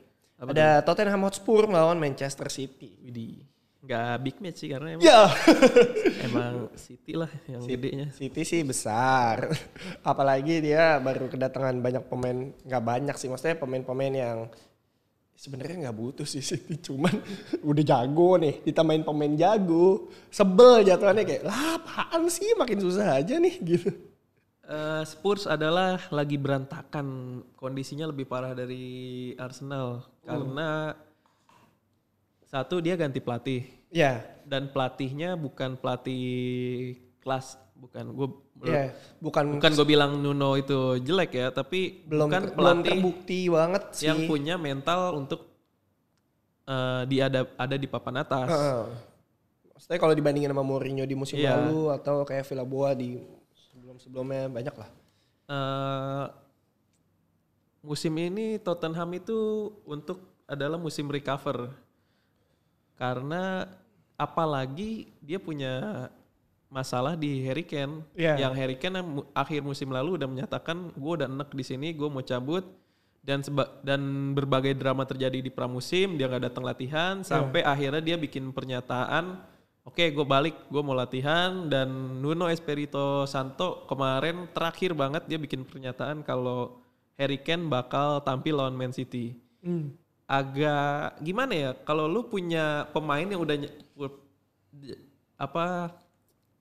Ada Tottenham Hotspur melawan Manchester City. Widih. nggak big match sih karena emang, Ya. emang City lah yang gedenya. City sih besar. Apalagi dia baru kedatangan banyak pemain, nggak banyak sih, maksudnya pemain-pemain yang sebenarnya nggak butuh sih City, cuman udah jago nih, ditambahin pemain jago, sebel jatuhannya kayak, lah apaan sih? Makin susah aja nih gitu. Eh, Spurs adalah lagi berantakan. Kondisinya lebih parah dari Arsenal. Karena satu dia ganti pelatih. Ya, dan pelatihnya bukan pelatih kelas bukan. Gue ya, bukan bukan gue bilang Nuno itu jelek ya tapi belum bukan ter- belum terbukti banget sih. yang punya mental untuk eh dia ada ada di papan atas Heeh. Maksudnya kalau dibandingin sama Mourinho di musim Iya. lalu atau kayak Villaboa di sebelum-sebelumnya banyak lah. Eh, musim ini Tottenham itu untuk adalah musim recover karena apalagi dia punya masalah di Harry Kane Iya. yang Harry Kane yang akhir musim lalu udah menyatakan gue udah enek di sini gue mau cabut. Dan seba- dan berbagai drama terjadi di pramusim dia nggak datang latihan sampai akhirnya dia bikin pernyataan oke gue balik gue mau latihan. Dan Nuno Espirito Santo kemarin terakhir banget dia bikin pernyataan kalau Harry Kane bakal tampil lawan Man City. Hmm. agak gimana ya kalau lu punya pemain yang udah apa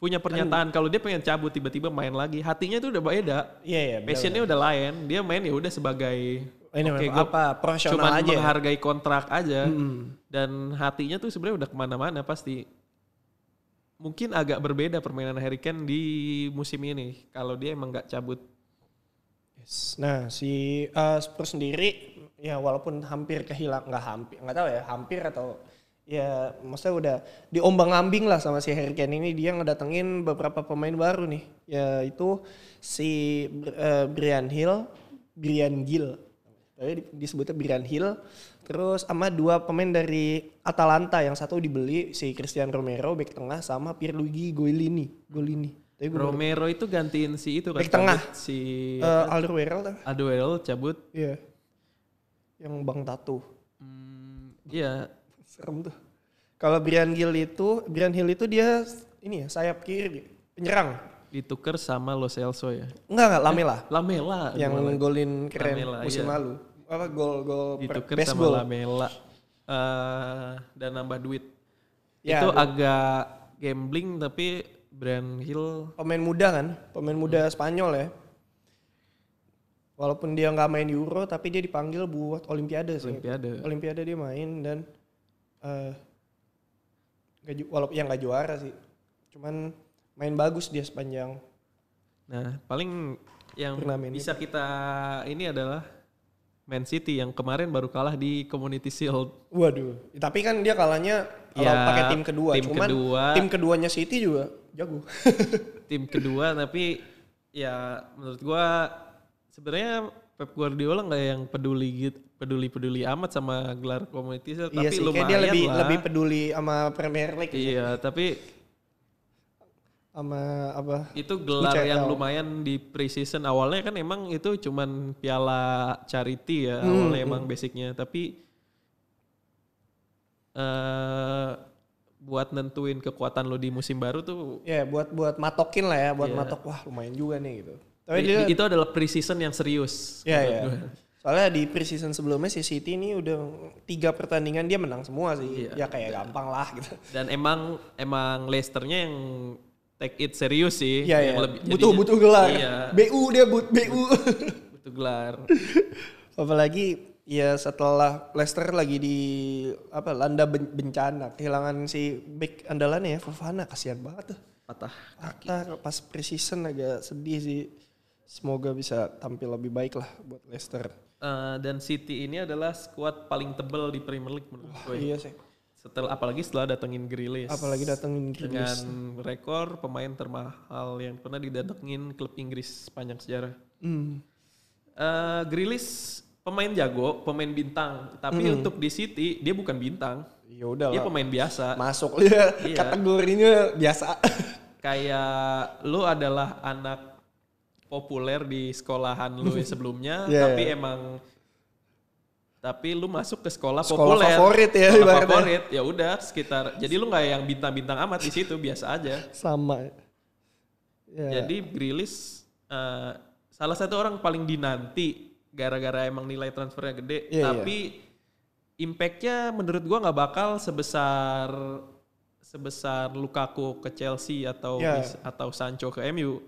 punya pernyataan kalau dia pengen cabut tiba-tiba main lagi hatinya itu udah beda Iya iya. passionnya udah lain dia main ya udah sebagai Ini gue apa profesional cuman aja. ya? menghargai kontrak aja Mm-mm. dan hatinya tuh sebenarnya udah ke mana-mana pasti mungkin agak berbeda permainan Harry Kane di musim ini kalau dia emang nggak cabut Yes. Nah si uh, Spurs sendiri ya walaupun hampir kehilang nggak hampir nggak tahu ya hampir atau ya maksudnya udah diombang ambing lah sama si Harry Kane ini dia ngedatengin beberapa pemain baru nih yaitu si uh, Brian Hill, Brian Gill, Tadi di- disebutnya Brian Hill, terus sama dua pemain dari Atalanta yang satu dibeli si Christian Romero back tengah sama Pierluigi Golini, Golini. Tapi Romero itu gantiin si itu kan Back tengah. si uh, Alderweireld. Aduel cabut Iya. Yang Bang Tatu. Hmm, iya, Serem tuh. Kalau Brian Hill itu, Brian Hill itu dia ini ya sayap kiri, penyerang. ditukar sama Lo Celso ya. Enggak enggak Lamela Lamela yang golin keren Lamela, musim iya. lalu. Apa gol gol per- ditukar best sama goal. Lamela Eh, dan nambah duit. Ya, itu aduh. agak gambling tapi Brand Hill Pemain muda kan, pemain muda Spanyol ya. Walaupun dia nggak main Euro tapi dia dipanggil buat Olimpiade sih. Olimpiade. Olimpiade dia main dan eh nggak ju- walaupun yang nggak juara sih. Cuman main bagus dia sepanjang Nah, paling yang Turnamen bisa kita ini adalah Man City yang kemarin baru kalah di Community Shield. Waduh, tapi kan dia kalahnya kalau Ya, pakai tim kedua. tim Cuman kedua. tim keduanya City juga jago. Tim kedua tapi ya menurut gua sebenarnya Pep Guardiola nggak yang peduli gitu peduli-peduli amat sama gelar Community Shield iya tapi sih, lumayan dia lebih lah. lebih peduli sama Premier League Iya, tapi sama apa? itu gelar UCL. yang lumayan di preseason awalnya kan emang itu cuman piala charity ya Hmm, awalnya emang basicnya tapi eh buat nentuin kekuatan lo di musim baru tuh Ya buat buat matokin lah ya, buat Iya. matok wah lumayan juga nih gitu. Tapi dia itu adalah preseason yang serius. ya menurut ya. gua. Soalnya di preseason sebelumnya si City ini udah tiga pertandingan dia menang semua sih. Iya. Ya kayak gampang lah gitu. Dan emang emang Leicesternya yang take it serius sih. Iya yang ya. lebih- Butuh jadinya- butuh gelar. Iya, BU dia but BU. butuh gelar. Apalagi ya setelah Leicester lagi di apa landa ben- bencana kehilangan si back andalannya ya Fofana kasihan banget tuh. Patah. Kata pas preseason agak sedih sih. Semoga bisa tampil lebih baik lah buat Leicester. Eh, dan City ini adalah skuad paling tebel di Premier League menurut gue. Iya sih. Setelah apalagi setelah datengin Grealish. Apalagi datengin dengan Grealish. rekor pemain termahal yang pernah didatengin klub Inggris sepanjang sejarah. Hmm. Eh Grealish pemain jago, pemain bintang, tapi Hmm. untuk di City dia bukan bintang. Ya udah Dia pemain biasa. Masuk dia Iya. kategorinya biasa. Kayak lu adalah anak populer di sekolahan lu sebelumnya, Iya, tapi emang tapi lu masuk ke sekolah, Sekolah populer. favorit ya, Sekolah ibaratnya. favorit. Ya udah sekitar. Jadi lu nggak yang bintang-bintang amat di situ, biasa aja. Sama. Ya. Jadi Grilis eh, salah satu orang paling dinanti gara-gara emang nilai transfernya gede, Iya, tapi impactnya menurut gua nggak bakal sebesar sebesar Lukaku ke Chelsea atau bis- atau Sancho ke MU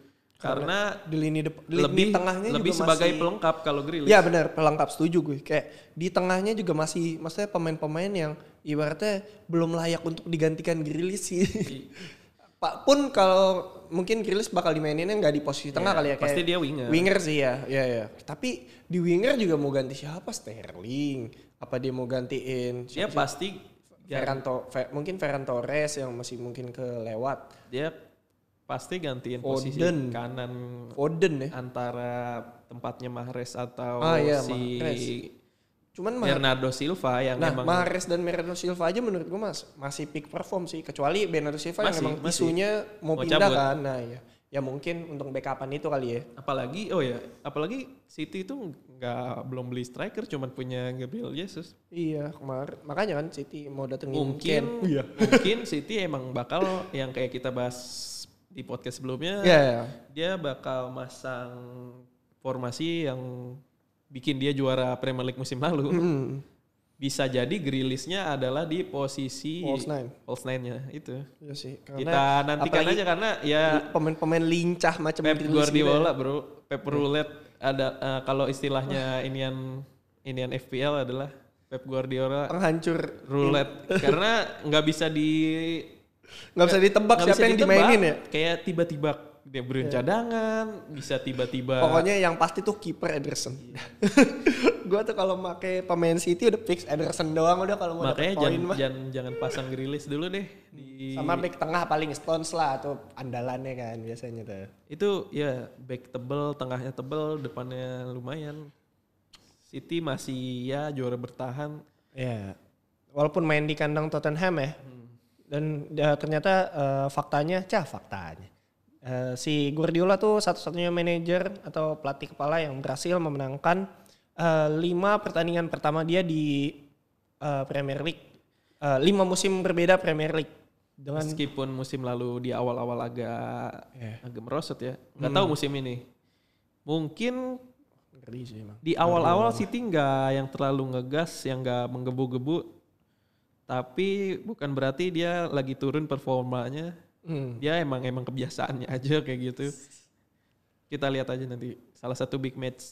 karena di lini depan lebih tengahnya lebih juga sebagai masih, pelengkap kalau Grilis. Ya benar, pelengkap setuju gue. Kayak di tengahnya juga masih maksudnya pemain-pemain yang ibaratnya belum layak untuk digantikan Grilis sih. Pak pun kalau mungkin Grilis bakal dimaininnya nggak di posisi tengah kali ya kayak pasti dia winger. Winger sih ya, ya ya. Tapi di winger juga mau ganti siapa? Sterling. Apa dia mau gantiin Dia pasti Ferran To- Fe- mungkin Ferran Torres yang masih mungkin kelewat. dia pasti gantiin posisi Foden. kanan Foden ya. antara tempatnya Mahrez atau Ah, iya, si Mahrez. Cuman Bernardo Silva yang Nah, emang Mahrez dan Bernardo Silva aja menurut gue mas masih peak perform sih. Kecuali Bernardo Silva Masih, yang emang masih. isunya mau, Mau pindah cabut. kan. Nah ya, ya mungkin untuk backupan itu kali ya. apalagi oh ya apalagi City itu nggak belum beli striker cuman punya Gabriel Jesus Iya kemarin makanya kan City mau datengin mungkin Ken. Iya. mungkin City emang bakal yang kayak kita bahas di podcast sebelumnya Iya. iya. dia bakal masang formasi yang bikin dia juara Premier League musim lalu Hmm. bisa jadi Grilisnya adalah di posisi False nine. false nine-nya itu Iya sih. kita nantikan aja karena ya pemain-pemain lincah macam Pep Grealish gitu Guardiola ya. bro, Pep Roulette ada eh, kalau istilahnya inian inian FPL adalah Pep Guardiola penghancur roulette karena nggak bisa di nggak bisa ditebak nggak siapa bisa yang ditebak. dimainin ya. Kayak tiba-tiba dia beri cadangan, bisa tiba-tiba Pokoknya yang pasti tuh kiper Ederson. gua tuh kalau pakai pemain City udah fix Ederson doang udah kalau mau makanya dapet poin jangan, mah. jangan jangan pasang Grilis dulu deh di Sama back tengah paling Stones lah atau andalannya kan biasanya tuh. itu ya back tebel, tengahnya tebel, depannya lumayan. City masih ya juara bertahan. Ya. Walaupun main di kandang Tottenham ya. Dan ya, ternyata eh, faktanya, cah faktanya. Eh, si Guardiola tuh satu-satunya manajer atau pelatih kepala yang berhasil memenangkan eh, lima pertandingan pertama dia di eh, Premier League. Eh, lima musim berbeda Premier League. Dengan Meskipun musim lalu di awal-awal agak Iya. agak merosot ya. Nggak Hmm. tahu musim ini. Mungkin ngeri sih emang. di awal-awal City nggak yang terlalu ngegas, yang nggak menggebu-gebu. Tapi bukan berarti dia lagi turun performanya. Hmm. Dia emang emang kebiasaannya aja kayak gitu. Kita lihat aja nanti salah satu big match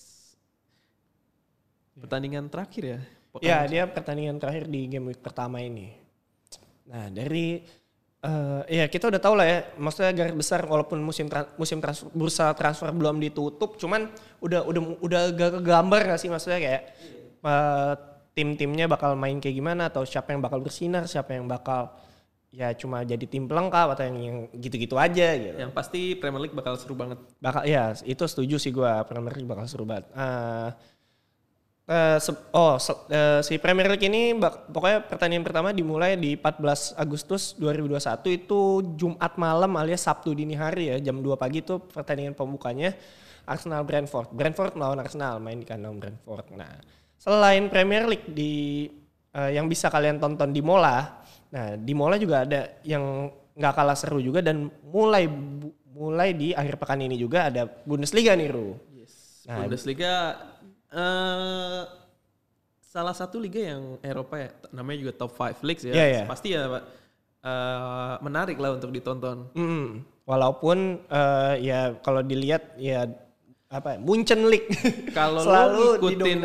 pertandingan terakhir ya. Ya, dia pertandingan terakhir di game week pertama ini. Nah, dari eh ya kita udah tahu lah ya, maksudnya garis besar walaupun musim tra- musim transfer, bursa transfer belum ditutup, cuman udah udah udah agak kegambar gak sih maksudnya kayak eh, tim-timnya bakal main kayak gimana atau siapa yang bakal bersinar, siapa yang bakal ya cuma jadi tim pelengkap atau yang, yang gitu-gitu aja gitu. Yang pasti Premier League bakal seru banget. Bakal ya itu setuju sih gua Premier League bakal seru banget. Eh, eh, se- oh se- eh, si Premier League ini bak- pokoknya pertandingan pertama dimulai di 14 Agustus 2021 itu Jumat malam alias Sabtu dini hari ya jam 2 pagi itu pertandingan pembukanya Arsenal Brentford. Brentford melawan Arsenal main di kandang Brentford. Nah, selain Premier League di eh, yang bisa kalian tonton di Mola, nah di Mola juga ada yang nggak kalah seru juga dan mulai bu- mulai di akhir pekan ini juga ada Bundesliga nih Ru. Nah, Bundesliga eh salah satu liga yang Eropa ya, namanya juga top 5 leagues ya. Iya, iya. Pasti ya Pak, eh, menarik lah untuk ditonton. Mm, walaupun eh, ya kalau dilihat ya apa ya, Munchen League Kalau selalu lu ngikutin.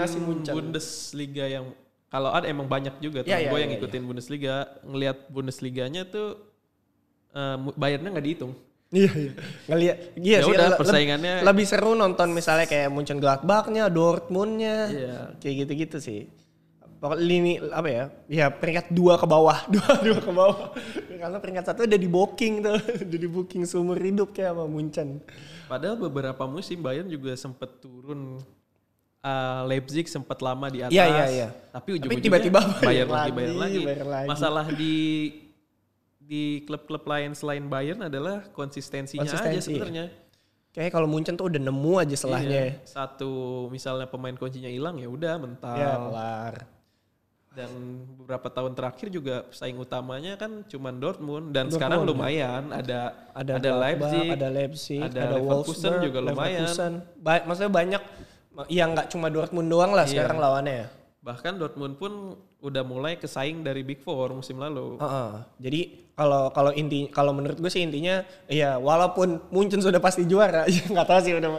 Bundesliga yang kalau ada emang banyak juga tuh Iya, iya, gue yang iya, ngikutin Bundesliga, ngelihat Bundesliganya tuh eh, mu- bayarnya nggak dihitung. Iya iya. Ngeliat iya Ya sih udah, persaingannya- lebih seru nonton misalnya kayak Munchen Gladbachnya, Dortmundnya, Iya. kayak gitu-gitu sih. Pokoknya lini apa ya? Ya peringkat dua ke bawah, dua dua ke bawah. Karena peringkat satu udah di booking tuh, udah di booking seumur hidup kayak sama Munchen. Padahal beberapa musim Bayern juga sempet turun. Eh, Leipzig sempat lama di atas. Iya, iya, iya. Tapi ujung-ujungnya tiba-tiba Bayern bayar lagi, Bayern lagi. Masalah di di klub-klub lain selain Bayern adalah konsistensinya aja Konsistensi, sebenarnya. Kayak kalau Munchen tuh udah nemu aja selahnya. Iya, satu misalnya pemain kuncinya hilang ya udah mental. Ya, kelar. Dan beberapa tahun terakhir juga pesaing utamanya kan cuman Dortmund dan sekarang lumayan ada Ada, ada, Leipzig, ada Leipzig, ada ada, Leverkusen Wolfsburg, juga lumayan. Leverkusen. Ba- maksudnya banyak yang nggak cuma Dortmund doang lah Iya. sekarang lawannya ya. Bahkan Dortmund pun udah mulai kesaing dari Big Four musim lalu. Heeh. Jadi kalau kalau inti kalau menurut gue sih intinya ya walaupun Munchen sudah pasti juara, ya nggak tahu sih udah.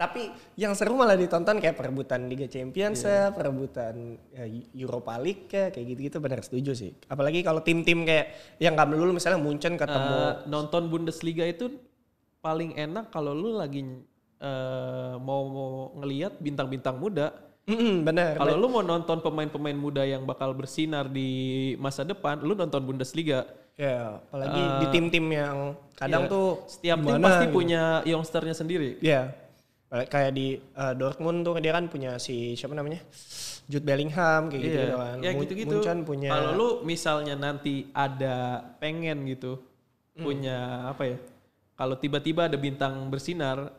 Tapi yang seru malah ditonton kayak perebutan Liga Champions Iya. ya, perebutan ya, Europa League ya, kayak gitu-gitu benar setuju sih. Apalagi kalau tim-tim kayak yang nggak melulu misalnya Munchen ketemu Eh, nonton Bundesliga itu paling enak kalau lu lagi eh, mau, mau ngelihat bintang-bintang muda. Mm-mm, benar. Kalau lu mau nonton pemain-pemain muda yang bakal bersinar di masa depan, lu nonton Bundesliga. Ya, apalagi di tim-tim yang kadang Iya. tuh Setiap tim pasti gitu. punya youngsternya sendiri. Ya, kayak di uh, Dortmund tuh dia kan punya si siapa namanya Jude Bellingham kayak gitu Iya, kan. ya Mun- gitu-gitu. Munchen punya Kalau lu misalnya nanti ada pengen gitu Hmm. punya apa ya? Kalau tiba-tiba ada bintang bersinar,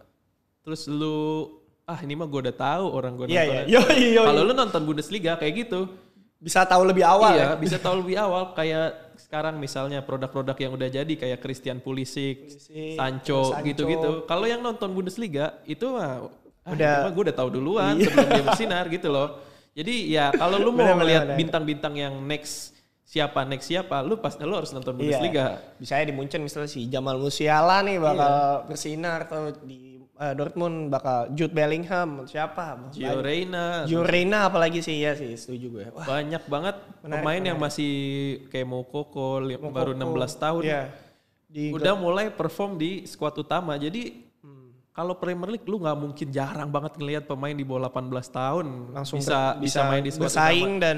terus lu ah ini mah gue udah tahu orang gue nonton. iya. Yoi, yoi. Kalau lu nonton Bundesliga kayak gitu, bisa tahu lebih awal iya ya. bisa tahu lebih awal kayak sekarang misalnya produk-produk yang udah jadi kayak Christian Pulisic, Pulisic, Sancho, gitu-gitu. Kalau yang nonton Bundesliga itu mah ah, Udah. mah gue udah tahu duluan sebelum dia bersinar gitu loh. Jadi ya kalau lu mau bener. bintang-bintang yang next siapa next siapa, lu pas lu harus nonton Bundesliga. Iya. Bisa di Munchen misalnya si Jamal Musiala nih bakal Iya. bersinar atau di uh, Dortmund bakal Jude Bellingham siapa? Gio Reyna, Gio Reyna apalagi sih ya sih setuju gue. Wah, banyak banget Menarik, pemain yang masih kayak Moukoko li- baru 16 tahun. Iya. Di udah mulai perform di skuad utama. Jadi kalau Premier League lu nggak mungkin jarang banget ngelihat pemain di bawah 18 tahun langsung bisa ber- bisa main di skuad bersaing utama. dan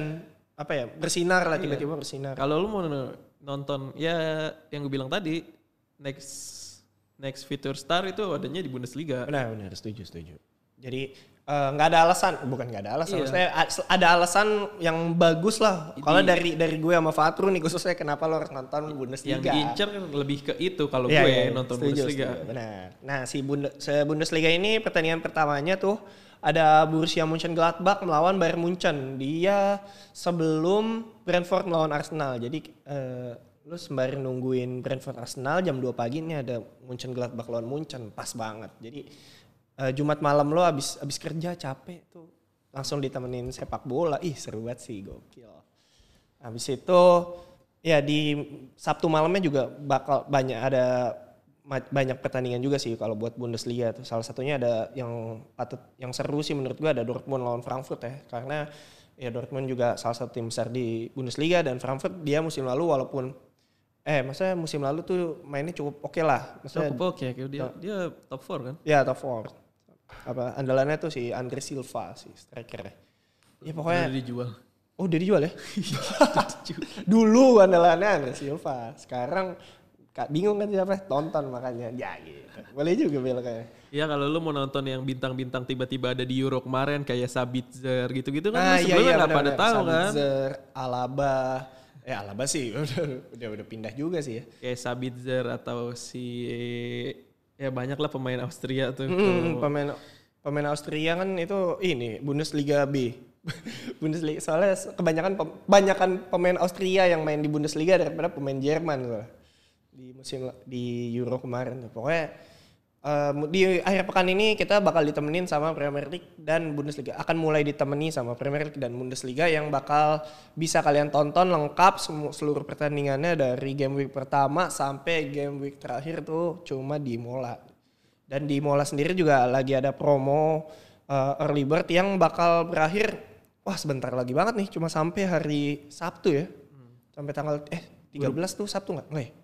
apa ya bersinar Iya. lah tiba-tiba bersinar. Kalau lu mau nonton ya yang gue bilang tadi next next future star itu adanya di Bundesliga. Benar, benar, setuju, setuju. Jadi eh, nggak ada alasan, bukan nggak ada alasan, Iya. maksudnya ada alasan yang bagus lah. Kalau dari dari gue sama Fatru nih khususnya kenapa lo harus nonton Bundesliga? Yang diincar kan lebih ke itu kalau Iya, gue iya, nonton setuju, Bundesliga. setuju, benar. Nah, si Bunde- se- Bundesliga ini pertandingan pertamanya tuh ada Borussia Mönchengladbach melawan Bayern Munchen. Dia sebelum Brentford melawan Arsenal. Jadi eh, lu sembari nungguin Brentford Arsenal jam 2 pagi ini ada Mönchengladbach lawan Munchen. Pas banget. Jadi eh, Jumat malam lo abis abis kerja capek tuh langsung ditemenin sepak bola. Ih, seru banget sih, gokil. Habis itu ya di Sabtu malamnya juga bakal banyak ada banyak pertandingan juga sih kalau buat Bundesliga tuh. Salah satunya ada yang patut yang seru sih menurut gua ada Dortmund lawan Frankfurt ya. Karena ya Dortmund juga salah satu tim besar di Bundesliga dan Frankfurt dia musim lalu walaupun eh maksudnya musim lalu tuh mainnya cukup oke lah. Maksudnya Cukup oke, kayak dia dia top 4 kan. ya top 4. Apa andalannya tuh si Andre Silva sih striker. Ya pokoknya Udah dijual. Oh udah dijual ya? Dulu andalannya Andre Silva. Sekarang kak bingung kan siapa? Tonton makanya. Ya gitu. Boleh juga beloknya. Ya kalau lu mau nonton yang bintang-bintang tiba-tiba ada di Euro kemarin kayak Sabitzer gitu-gitu kan Nah, lu sebelumnya nggak pada benar-benar. tahu kan. Sabitzer, Alaba. Ya Alaba sih udah, udah udah pindah juga sih ya. Kayak Sabitzer atau si ya banyak lah pemain Austria tuh. Hmm, pemain pemain Austria kan itu ini Bundesliga B. Bundesliga soalnya kebanyakan kebanyakan pemain Austria yang main di Bundesliga daripada pemain Jerman loh. Di musim di Euro kemarin tuh. Pokoknya eh, di akhir pekan ini kita bakal ditemenin sama Premier League dan Bundesliga. Akan mulai ditemani sama Premier League dan Bundesliga yang bakal bisa kalian tonton lengkap seluruh pertandingannya dari game week pertama sampai game week terakhir tuh cuma di Mola. Dan di Mola sendiri juga lagi ada promo uh, early bird yang bakal berakhir wah sebentar lagi banget nih cuma sampai hari Sabtu ya. Sampai tanggal eh 13 tuh Sabtu nggak? Nggak ya?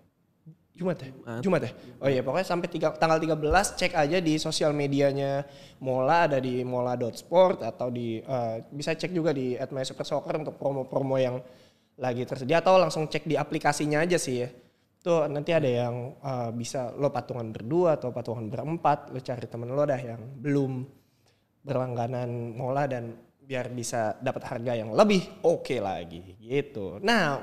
Jumat ya? Jumat ya? Oh iya pokoknya sampai tiga, tanggal 13 cek aja di sosial medianya Mola ada di mola.sport atau di uh, bisa cek juga di @mysupersoccer untuk promo-promo yang lagi tersedia atau langsung cek di aplikasinya aja sih ya. Tuh nanti ada yang uh, bisa lo patungan berdua atau patungan berempat, lo cari temen lo dah yang belum berlangganan mola dan biar bisa dapat harga yang lebih oke lagi gitu. Nah,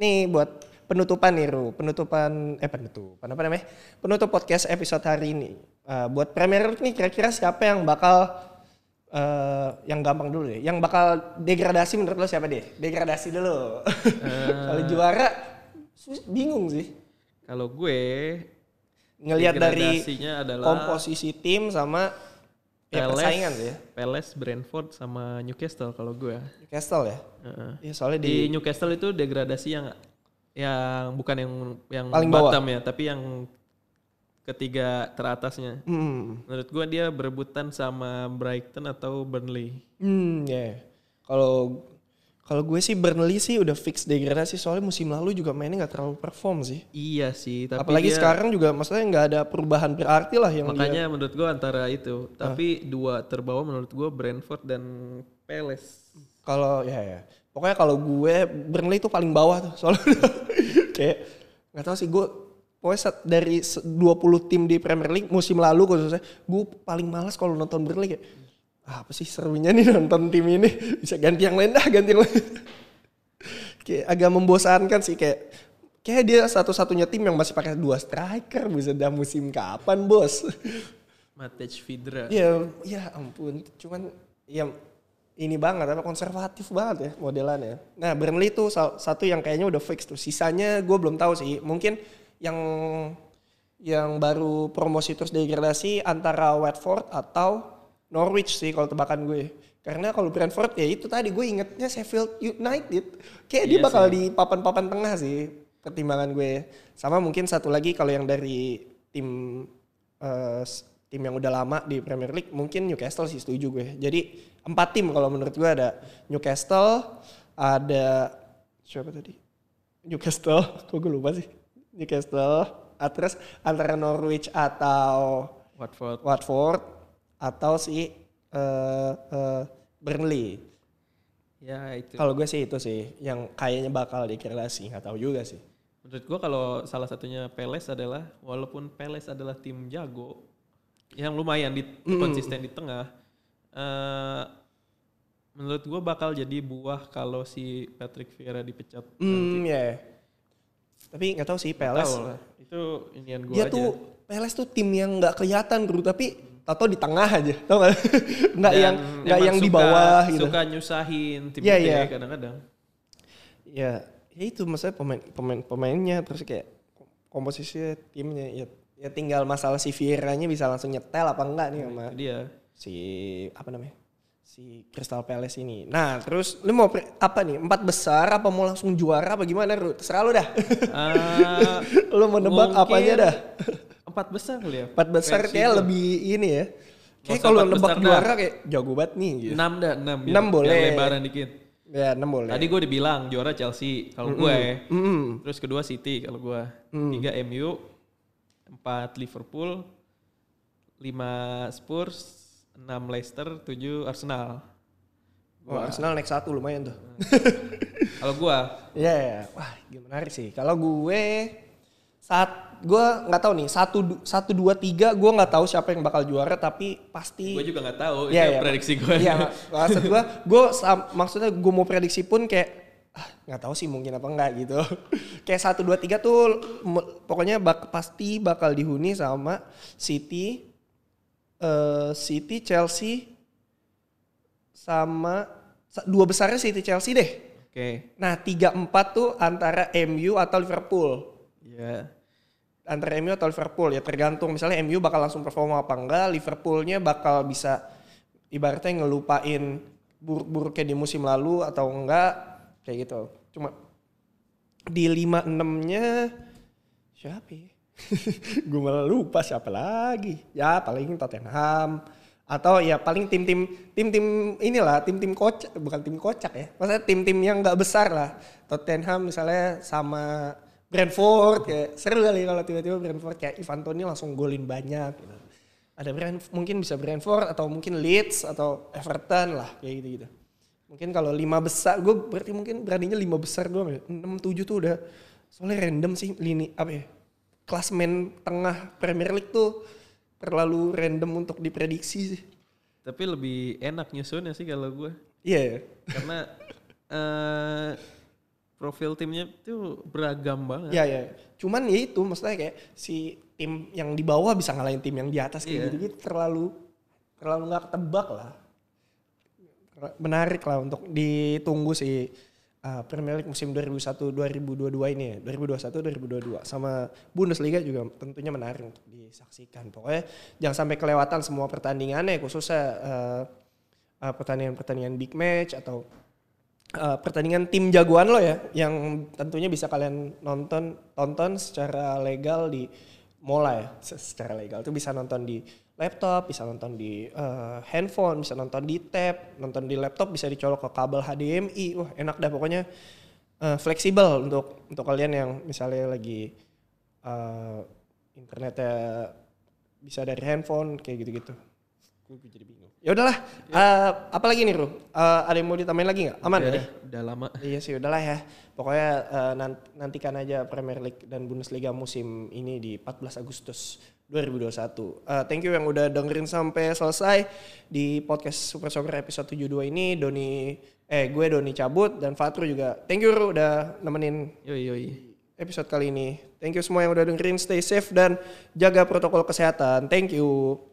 nih buat penutupan nih Ru, penutupan eh penutupan apa namanya? Penutup podcast episode hari ini. Eh, buat Premier League nih kira-kira siapa yang bakal eh, yang gampang dulu deh, yang bakal degradasi menurut lo siapa deh? Degradasi dulu. Kalau juara sus- bingung sih. Kalau gue Ngelihat dari adalah komposisi tim sama ya, persaingan sih ya. Palace, Brentford sama Newcastle kalau gue. Newcastle ya. Heeh. Ya soalnya Di di, Newcastle itu degradasi yang yang bukan yang yang Paling bawah. bottom ya, tapi yang ketiga teratasnya. hmm, Menurut gua dia berebutan sama Brighton atau Burnley. hmm ya. Kalau kalau gue sih Burnley sih udah fix degradasi soalnya musim lalu juga mainnya nggak terlalu perform sih. Iya sih, tapi Apalagi dia- sekarang juga maksudnya nggak ada perubahan berarti lah yang dia makanya menurut gua antara itu. Ah. Tapi dua terbawah menurut gua Brentford dan Palace. Kalau ya ya. Pokoknya kalau gue Burnley itu paling bawah tuh soalnya kayak nggak tahu sih gue pokoknya dari se- 20 tim di Premier League musim lalu khususnya gue paling malas kalau nonton Burnley kayak "Ah, apa sih serunya nih nonton tim ini bisa ganti yang lain dah ganti yang lain kayak agak membosankan sih kayak kayak dia satu-satunya tim yang masih pakai dua striker bisa dah musim kapan bos Matej Vidra. Ya, ya ampun. Cuman ya ini banget apa konservatif banget ya modelannya. Nah, Burnley itu sal- satu yang kayaknya udah fix tuh. Sisanya gue belum tahu sih. Mungkin yang yang baru promosi terus degradasi antara Watford atau Norwich sih kalau tebakan gue. Karena kalau Brentford ya itu tadi gue ingetnya Sheffield United. Kayak dia Iya bakal di papan-papan tengah sih pertimbangan gue. Sama mungkin satu lagi kalau yang dari tim s- tim yang udah lama di Premier League mungkin Newcastle sih setuju gue. Jadi empat tim kalau menurut gue ada Newcastle, ada siapa tadi? Newcastle, kok gue lupa sih. Newcastle, ah, terus antara Norwich atau Watford. Watford atau si eh, eh, Burnley. Ya itu. Kalau gue sih itu sih yang kayaknya bakal degradasi, nggak tahu juga sih. Menurut gua kalau salah satunya Palace adalah walaupun Palace adalah tim jago yang lumayan di konsisten di tengah eh menurut gua bakal jadi buah kalau si Patrick Vieira dipecat. Hmm, ya. Tapi nggak tahu sih Palace. Tahu lah. Itu inian gua Dia aja. tuh Palace tuh tim yang nggak kelihatan bro, tapi tato di tengah aja, tau gak? nggak yang nggak yang di bawah gitu. Suka nyusahin tim Iya, gede iya. kadang-kadang. Ya, ya itu maksudnya pemain pemain pemainnya terus kayak komposisi timnya ya ya tinggal masalah si Vieira-nya bisa langsung nyetel apa enggak nih sama dia. si apa namanya si Crystal Palace ini. Nah terus lu mau apa nih empat besar apa mau langsung juara apa gimana Ru? Terserah lu dah. Eh, lu mau nebak apanya dah. Empat besar kali ya. Empat besar kayak lebih ini ya. Kayak kalau nebak juara kayak jago banget nih gitu. Enam dah, enam. biar- Enam biar boleh. lebaran dikit. Ya enam boleh. Tadi gue dibilang juara Chelsea kalau gue. Mm-mm. Terus kedua City kalau gue. Tiga MU, empat Liverpool, lima Spurs, enam Leicester, tujuh Arsenal. Wah, Arsenal next satu lumayan tuh. Kalau gue, Iya, ya. wah gimana sih. Kalau gue saat gue nggak tahu nih satu satu dua tiga gue nggak tahu siapa yang bakal juara tapi pasti gue juga nggak tahu. Iya, itu iya. prediksi gue. Iya, mak- maksud gue, gue maksudnya gue mau prediksi pun kayak nggak tahu sih mungkin apa enggak gitu. kayak satu dua tiga tuh pokoknya bak- pasti bakal dihuni sama City, eh, City, Chelsea, sama sa- dua besarnya City Chelsea deh. Oke. Nah tiga empat tuh antara MU atau Liverpool. Iya. Antara MU atau Liverpool ya tergantung misalnya MU bakal langsung performa apa enggak, Liverpoolnya bakal bisa ibaratnya ngelupain buruk-buruknya di musim lalu atau enggak kayak gitu. Cuma di 56-nya siapa ya? Gue malah lupa siapa lagi. Ya paling Tottenham atau ya paling tim-tim tim-tim inilah tim-tim kocak bukan tim kocak ya. Maksudnya tim-tim yang nggak besar lah. Tottenham misalnya sama Brentford kayak seru kali kalau tiba-tiba Brentford kayak Ivan Toney langsung golin banyak gitu. Ada Brent mungkin bisa Brentford atau mungkin Leeds atau Everton lah kayak gitu-gitu. Mungkin kalau lima besar, gue berarti mungkin beraninya lima besar doang ya. Enam tujuh tuh udah soalnya random sih lini apa ya? Klasmen tengah Premier League tuh terlalu random untuk diprediksi sih. Tapi lebih enak nyusunnya sih kalau gue. Iya. ya. Karena eh profil timnya tuh beragam banget. Ya ya. Cuman ya itu maksudnya kayak si tim yang di bawah bisa ngalahin tim yang di atas kayak Iya. gitu-gitu terlalu terlalu nggak ketebak lah. Menarik lah untuk ditunggu si uh, Premier League musim 2001-2022 ini ya. 2021-2022 sama Bundesliga juga tentunya menarik untuk disaksikan. Pokoknya jangan sampai kelewatan semua pertandingannya khususnya uh, uh, pertandingan-pertandingan big match atau uh, pertandingan tim jagoan lo ya yang tentunya bisa kalian nonton tonton secara legal di Mola ya Se- secara legal tuh bisa nonton di laptop bisa nonton di uh, handphone bisa nonton di tab nonton di laptop bisa dicolok ke kabel HDMI wah enak dah pokoknya. Uh, fleksibel untuk untuk kalian yang misalnya lagi uh, internetnya bisa dari handphone kayak gitu-gitu. Gue jadi bingung. Ya udahlah uh, apa lagi nih Ru? Uh, ada yang mau ditambahin lagi nggak? Aman udah, ya udah? lama. Iya sih udahlah ya. Pokoknya nan- nantikan aja Premier League dan Bundesliga musim ini di 14 Agustus 2021. Eh, thank you yang udah dengerin sampai selesai di podcast Super Soccer episode 72 ini. Doni eh gue Doni cabut dan Fatru juga. Thank you Ru udah nemenin Yoi yoi. episode kali ini. Thank you semua yang udah dengerin. Stay safe dan jaga protokol kesehatan. Thank you.